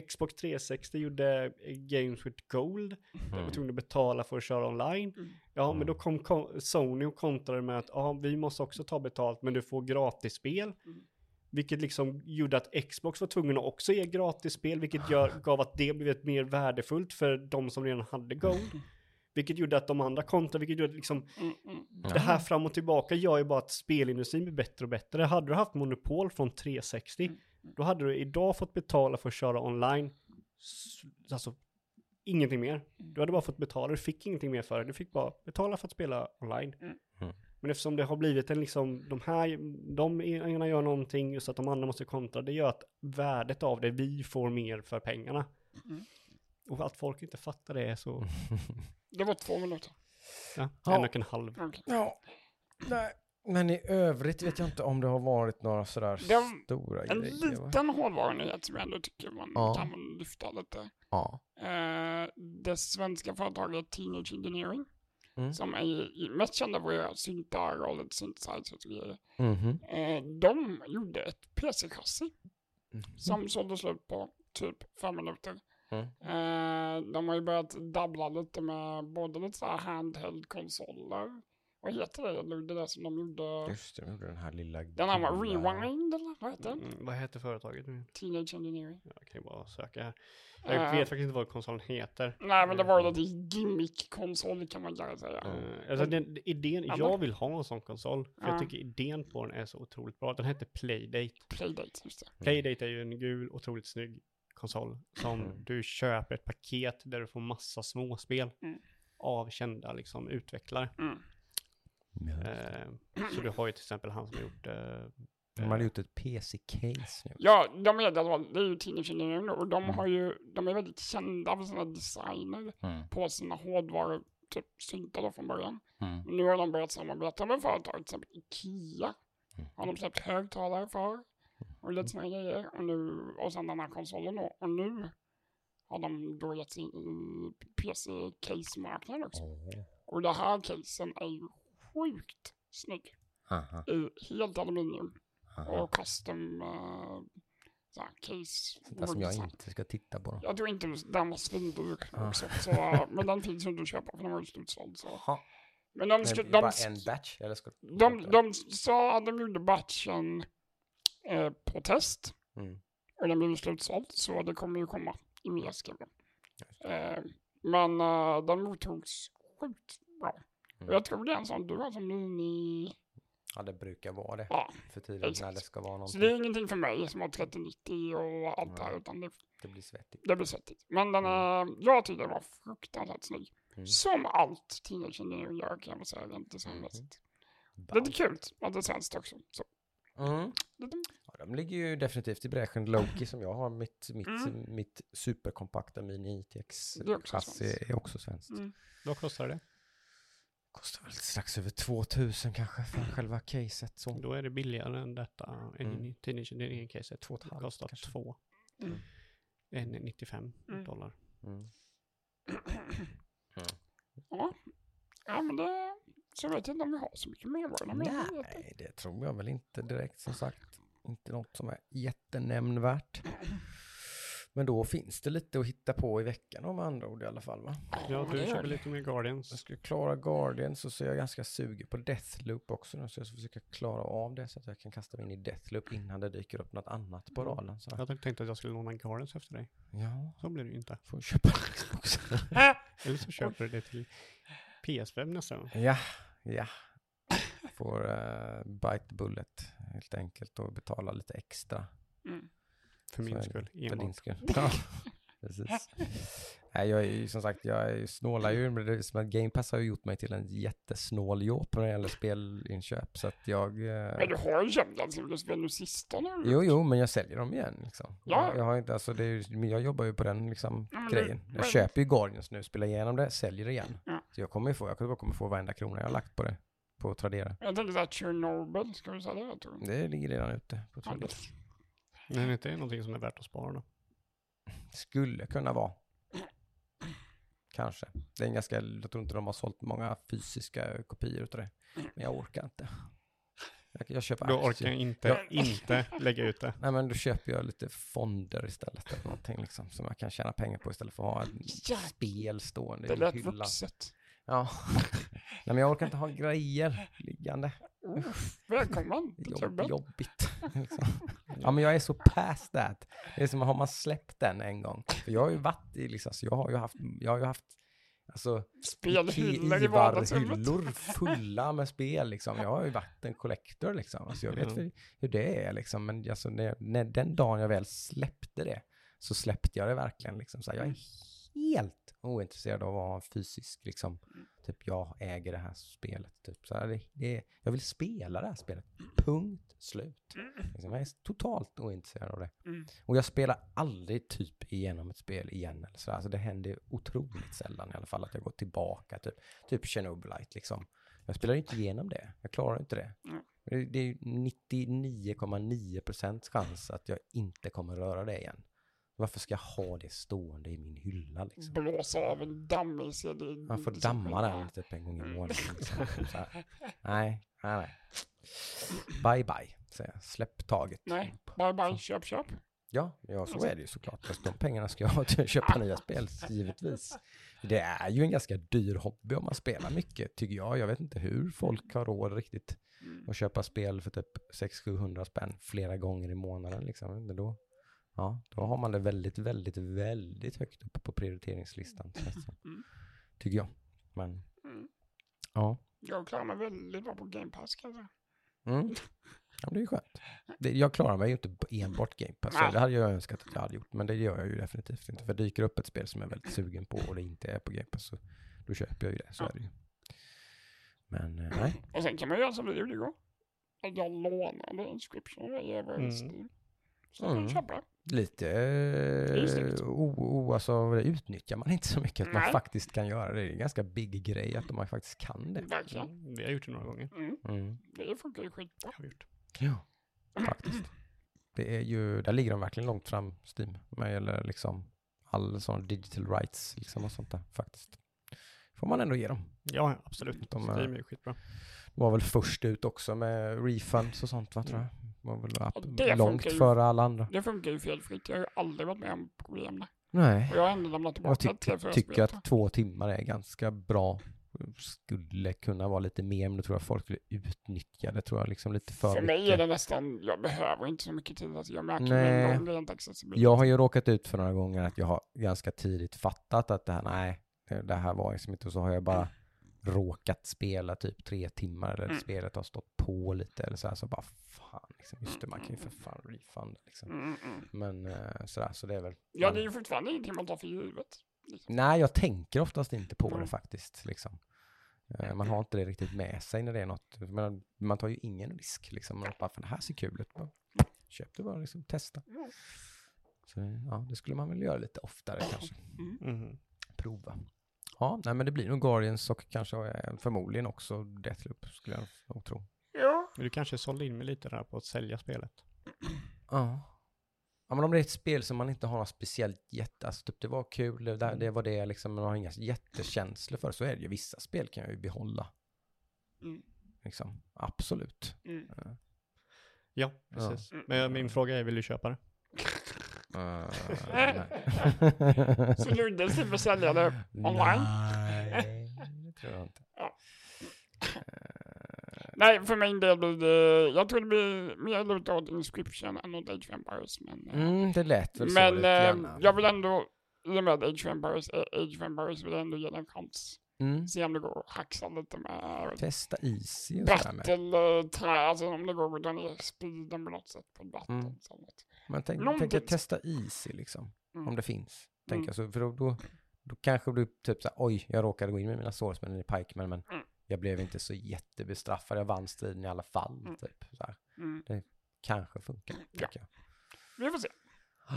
Xbox 360 gjorde eh, Games with Gold. De var Mm. tvungna att betala för att köra online. Mm. Ja, men Mm. då kom ko- Sony och kontrade med att ja, vi måste också ta betalt, men du får gratisspel. Mm. Vilket liksom gjorde att Xbox var tvungen att också ge gratisspel, vilket gör, gav att det blev ett mer värdefullt för de som redan hade Gold. Vilket gjorde att de andra kontrade, vilket gjorde att liksom Mm. Mm. det här fram och tillbaka gör ju bara att spelindustrin blir bättre och bättre. Hade du haft monopol från 360, Mm. Då hade du idag fått betala för att köra online. Alltså, ingenting mer. Du hade bara fått betala, du fick ingenting mer för det. Du fick bara betala för att spela online. Mm. Mm. Men eftersom det har blivit en liksom, de här, de ena gör någonting så att de andra måste kontra, det gör att värdet av det, vi får mer för pengarna. Mm. Och att folk inte fattar det så, Det var två minuter. ja, Ja. en och en halv. Ja, nej. Men i övrigt vet jag inte om det har varit några sådär var stora En grejer. va? liten hårdvarunyhet som jag ändå tycker man Ja. kan lyfta lite. Ja. Eh, det svenska företaget Teenage Engineering, Mm. som är i- mest kända för syntar och lite synthesizers och grejer. Mhm. Eh, de gjorde ett PC-chassi Mhm. som sålde slut på typ fem minuter. Mm. Eh, de har ju börjat dabbla lite med både lite så handheld-konsoler vad heter det, Ludde, där som de gjorde? Just det, de gjorde den här lilla... Den här var Rewind eller vad heter den? Mm, vad heter företaget nu? Teenage Engineering. Jag kan ju bara söka här. Jag Eh, vet faktiskt inte vad konsolen heter. Nej men det var lite gimmick-konsol kan man gärna säga. Eh, alltså den, idén, Ja, jag vill ha en sån konsol. För Ja. jag tycker idén på den är så otroligt bra. Den hette Playdate. Playdate, just det. Playdate är ju en gul, otroligt snygg konsol. Som Mm. du köper ett paket där du får massa småspel. Mm. Av kända liksom utvecklare. Mm. Ja. Eh, så du har ju till exempel han som har gjort... Eh, De hade gjort ett PC-case nu. Ja, de är det är ju Engineering och de Mm. har ju, de är väldigt kända för sina designer Mm. på sina hårdvaror, typ syntar då från början. Mm. Men nu har de börjat samarbeta med företag, till exempel Ikea. Mm. Har de släppt högtalare för. Och lite sådana grejer. Och, nu, och sen den här konsolen då. Och nu har de då gett sig in i PC-case-marknaden också. Åh. Och det här casen är ju sjukt snygg. Aha, I helt aluminium aha. och custom uh, så här, case. Där som jag inte ska titta på. Då. Jag tror inte den var svindyr Ah. också. Så, men den finns ju inte att köpa för den var ju slutsåld. Så. Men de, men det är de, bara en batch? Eller ska de, de sa att de gjorde batchen eh, på test. Mm. Och den blev slutsåld. Så det kommer ju komma i mer skrivna. Eh, men eh, den mottogs sjukt bra. Mm. Och jag tror det är en sån du har som mini... Ja, det brukar vara det. Ja, För tiden när exakt. det ska vara så någonting. det är ingenting för mig som har 3090 och allt det här. Utan det, Det blir svettigt. det blir svettigt. Men den är, jag tyckte den var fruktansvärt snygg. Mm. Som allt Teenage Engineering gör kan jag väl säga rent designmässigt. Ballt. Lite kul att det är svenskt också. Så, Mm. Ja, de ligger ju definitivt i bräschen. Loki som jag har, mitt, mitt, Mm. mitt superkompakta Mini ITX Det är också chassi svenskt. är också svenskt. mm. vad kostar det? Kostar väl strax över 2000 kanske för själva caset så. Då är det billigare än detta. En Mm. Teenage Engineering-caset. Två och kostar kanske. två. Mm. En 95 Mm. dollar. Mm. ja. ja, men det... Så vet jag inte om vi har så mycket det mer? Nej, det tror jag väl inte direkt som sagt. Inte något som är jättenämnvärt. Men då finns det lite att hitta på i veckan om andra ord i alla fall va? Ja, det du köper det. lite mer Guardians. Jag ska klara Guardians och så är jag ganska sugen på Deathloop också nu, så jag ska försöka klara av det så att jag kan kasta mig in i Deathloop innan det dyker upp något annat på raden. Så. Jag tänkte att jag skulle låna Guardians efter dig. Ja, Så blir det ju inte. får köpa en Xbox. Eller så köper du det till PS5 nästa gång. ja, ja. Får uh, bite bullet helt enkelt och betala lite extra. Mm. För min skull. För din skull. Ja, precis. Nej, jag är ju som sagt, jag är ju snålar ju, men det är som att Game Pass har ju gjort mig till en jättesnål jobb när det gäller spelinköp, så att jag... eh, Men du har ju ganska mycket spel nu. Jo, jo, men jag säljer dem igen liksom. Ja. Jag, jag har inte, alltså det är, jag jobbar ju på den liksom Ja, men det- grejen. Jag men- köper ju Guardians nu, spelar igenom det, säljer det igen. Ja. Så jag kommer ju få, jag kommer kommer få varenda krona jag har lagt på det, på Tradera. Jag tänker såhär Chernobyl, ska du säga det? Det ligger redan ute på Ja, Tradera. det- Men är inte det någonting som är värt att spara då? Skulle kunna vara. Kanske. Det är en ganska, jag tror inte de har sålt många fysiska kopior utav det. Men jag orkar inte. Jag, jag köper aktier. orkar jag inte, Ja. inte lägga ut det. Nej men då köper jag lite fonder istället. Eller någonting liksom, som jag kan tjäna pengar på istället för att ha ett spel stående Det i lät hyllan. vuxet. Ja. Nej men jag orkar inte ha grejer liggande. Uff, välkommen till Jobb, klubben. jobbigt. liksom. Ja men jag är så past that. Det är som har man släppt den en gång. För jag har ju varit i liksom, så jag har ju haft, jag har ju haft Alltså Spelhyllor i vardagsrummet. hyllor fulla med spel liksom. Jag har ju varit en collector liksom. Alltså jag vet Ja. hur, hur det är liksom. Men alltså när, när den dagen jag väl släppte det så släppte jag det verkligen liksom. Så här, jag är helt ointresserad av att ha en fysisk liksom. Typ jag äger det här spelet. Typ. Så här, det, det, jag vill spela det här spelet. Punkt slut. Liksom, jag är totalt ointresserad av det. Mm. Och jag spelar aldrig typ igenom ett spel igen eller så. Alltså det händer otroligt sällan i alla fall att jag går tillbaka typ. Typ Chernobylite liksom. Jag spelar inte igenom det. Jag klarar inte det. Mm. Det är ju 99,9% chans att jag inte kommer röra det igen. Varför ska jag ha det stående i min hylla liksom? Blåsa av en dammig CD. Man får damma den typ en gång i månaden. Liksom. Nej, nej, nej. Bye bye, säger jag. Släpp taget. Nej, bye bye, köp köp. Ja, ja så är det ju såklart. Fast de pengarna ska jag ha till att köpa nya spel, givetvis. Det är ju en ganska dyr hobby om man spelar mycket, tycker jag. Jag vet inte hur folk har råd riktigt Mm. att köpa spel för typ 600-700 spänn flera gånger i månaden. Liksom. Då, ja, då har man det väldigt, väldigt, väldigt högt upp på prioriteringslistan. det. Mm. Tycker jag. Men, Mm. ja. Jag klarar mig väldigt bra på Game Pass kan jag säga. Mm. Ja, men det är ju skönt. Det, jag klarar mig ju inte enbart Game Pass. Nej. Det hade jag önskat att jag hade gjort, men det gör jag ju definitivt inte. För dyker upp ett spel som jag är väldigt sugen på och det inte är på Game Pass, så då köper jag ju det. Så Ja. är det ju. Men eh, nej. Och sen kan man göra som vi gjorde igår. Jag lånade inscription över Mm. Steam. Så jag kan Mm. köpa. Lite eh, o, o, alltså, det utnyttjar man inte så mycket att man Nej. faktiskt kan göra det. Det är en ganska big grej att man faktiskt kan det. Verkligen. Mm, vi har gjort det några gånger. Mm. Mm. Det funkar ju skitbra. Har vi gjort. Ja, faktiskt. Det är ju, där ligger de verkligen långt fram, Steam, vad gäller liksom all sån digital rights liksom och sånt där faktiskt. Får man ändå ge dem. Ja, absolut. De De Steam är ju skitbra. Var väl först ut också med refunds och sånt va tror jag. Var väl Ja, det långt ju. före alla andra. Det funkar ju felfritt. Jag har ju aldrig varit med om problem där. Nej. Och jag har ändå lämnat Jag tillbaka tyck, till för tycker att två timmar är ganska bra. Skulle kunna vara lite mer, men då tror jag folk skulle utnyttja det tror jag liksom lite för, För mig är mycket. det nästan, jag behöver inte så mycket tid. Alltså jag märker Nej. gång rent accessibility. Jag har ju råkat ut för några gånger att jag har ganska tidigt fattat att det här, nej, det- det här var liksom inte, och så har jag bara råkat spela typ tre timmar eller Mm. spelet har stått på lite eller så här, så bara fan, liksom, just det, man kan ju för fan refund liksom. Mm, mm. Men eh, sådär, så det är väl. Ja, man- det är ju fortfarande ingenting man tar för givet. Liksom. Nej, jag tänker oftast inte på det Mm. faktiskt. Liksom. Eh, Man har inte det riktigt med sig när det är något. Men man tar ju ingen risk. Liksom. Man bara, för det här ser kul ut. Bara, Köp det bara, liksom, testa. Mm. Så ja, det skulle man väl göra lite oftare kanske. Mm. Mhm. Prova. Ja, nej, men det blir nog Guardians och kanske eh, förmodligen också Deathloop skulle jag nog tro. Ja, Men du kanske sålde in mig lite där på att sälja spelet. Ja. Ja men om det är ett spel som man inte har något speciellt jätte, alltså typ det var kul, det, det var det liksom, man har inga jättekänslor för, så är det ju vissa spel kan jag ju behålla. Mm. Liksom, absolut. mm. Ja, precis. Mm. Men min fråga är, vill du köpa det? Uh, Så Ludde slipper sälja det online? Nej, det tror jag inte. Ja. Eh, Nej, för min del blir det, jag tror det blir mer luta åt Inscription än åt Age of Empires. Men, eh, Mm, det lät väl så men lite eh, grann. jag vill ändå, i och med att Age of Empires är Age of Empires, vill jag ändå ge den en chans. Mm. Se om det går att hacksa lite med Testa easy och sådär med. battle-trä, alltså om det går att dra ner speeden på något sätt på battle. Mm. så Men tänk, tänk att testa easy liksom. Mm. Om det finns. Mm. Tänker jag. Så, för då, då, då kanske du typ såhär, oj, jag råkade gå in med mina swordsmen i pikemen, men Mm. jag blev inte så jättebestraffad. Jag vann striden i alla fall. Mm. Typ, så här. Mm. Kanske funkar. Ja. tänker jag. Vi får se.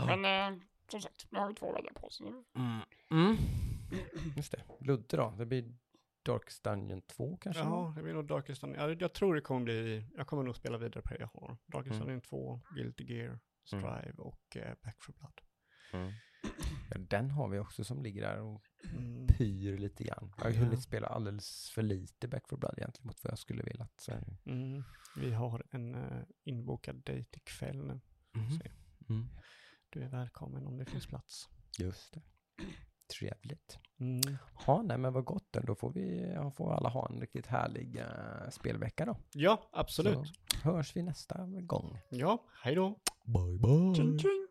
Men eh, som sagt, nu har vi två vägar på oss nu. Mm. Mm. Just det. Ludde då? Det blir Darkest Dungeon 2 kanske? Ja, det blir nog Darkest Dungeon. Ja, jag tror det kommer bli, jag kommer nog spela vidare på det jag har. Darkest Mm. Dungeon 2, Guilty Gear, Strive och eh, Back for Blood. Mm. Ja, den har vi också som ligger där och Mm. pyr lite grann. Jag har Ja. hunnit spela alldeles för lite Back for Blood egentligen mot vad jag skulle vilja. Så det. Mm. Vi har en uh, inbokad dejt ikväll nu. Mhm. Mm. Du är välkommen om det finns plats. Just det. Trevligt. Mm. Ja, nej men vad gott då. Då får vi, får alla ha en riktigt härlig eh, spelvecka då. Ja, absolut. Så hörs vi nästa gång. Ja, hej då. Bye bye. Tjing, tjing.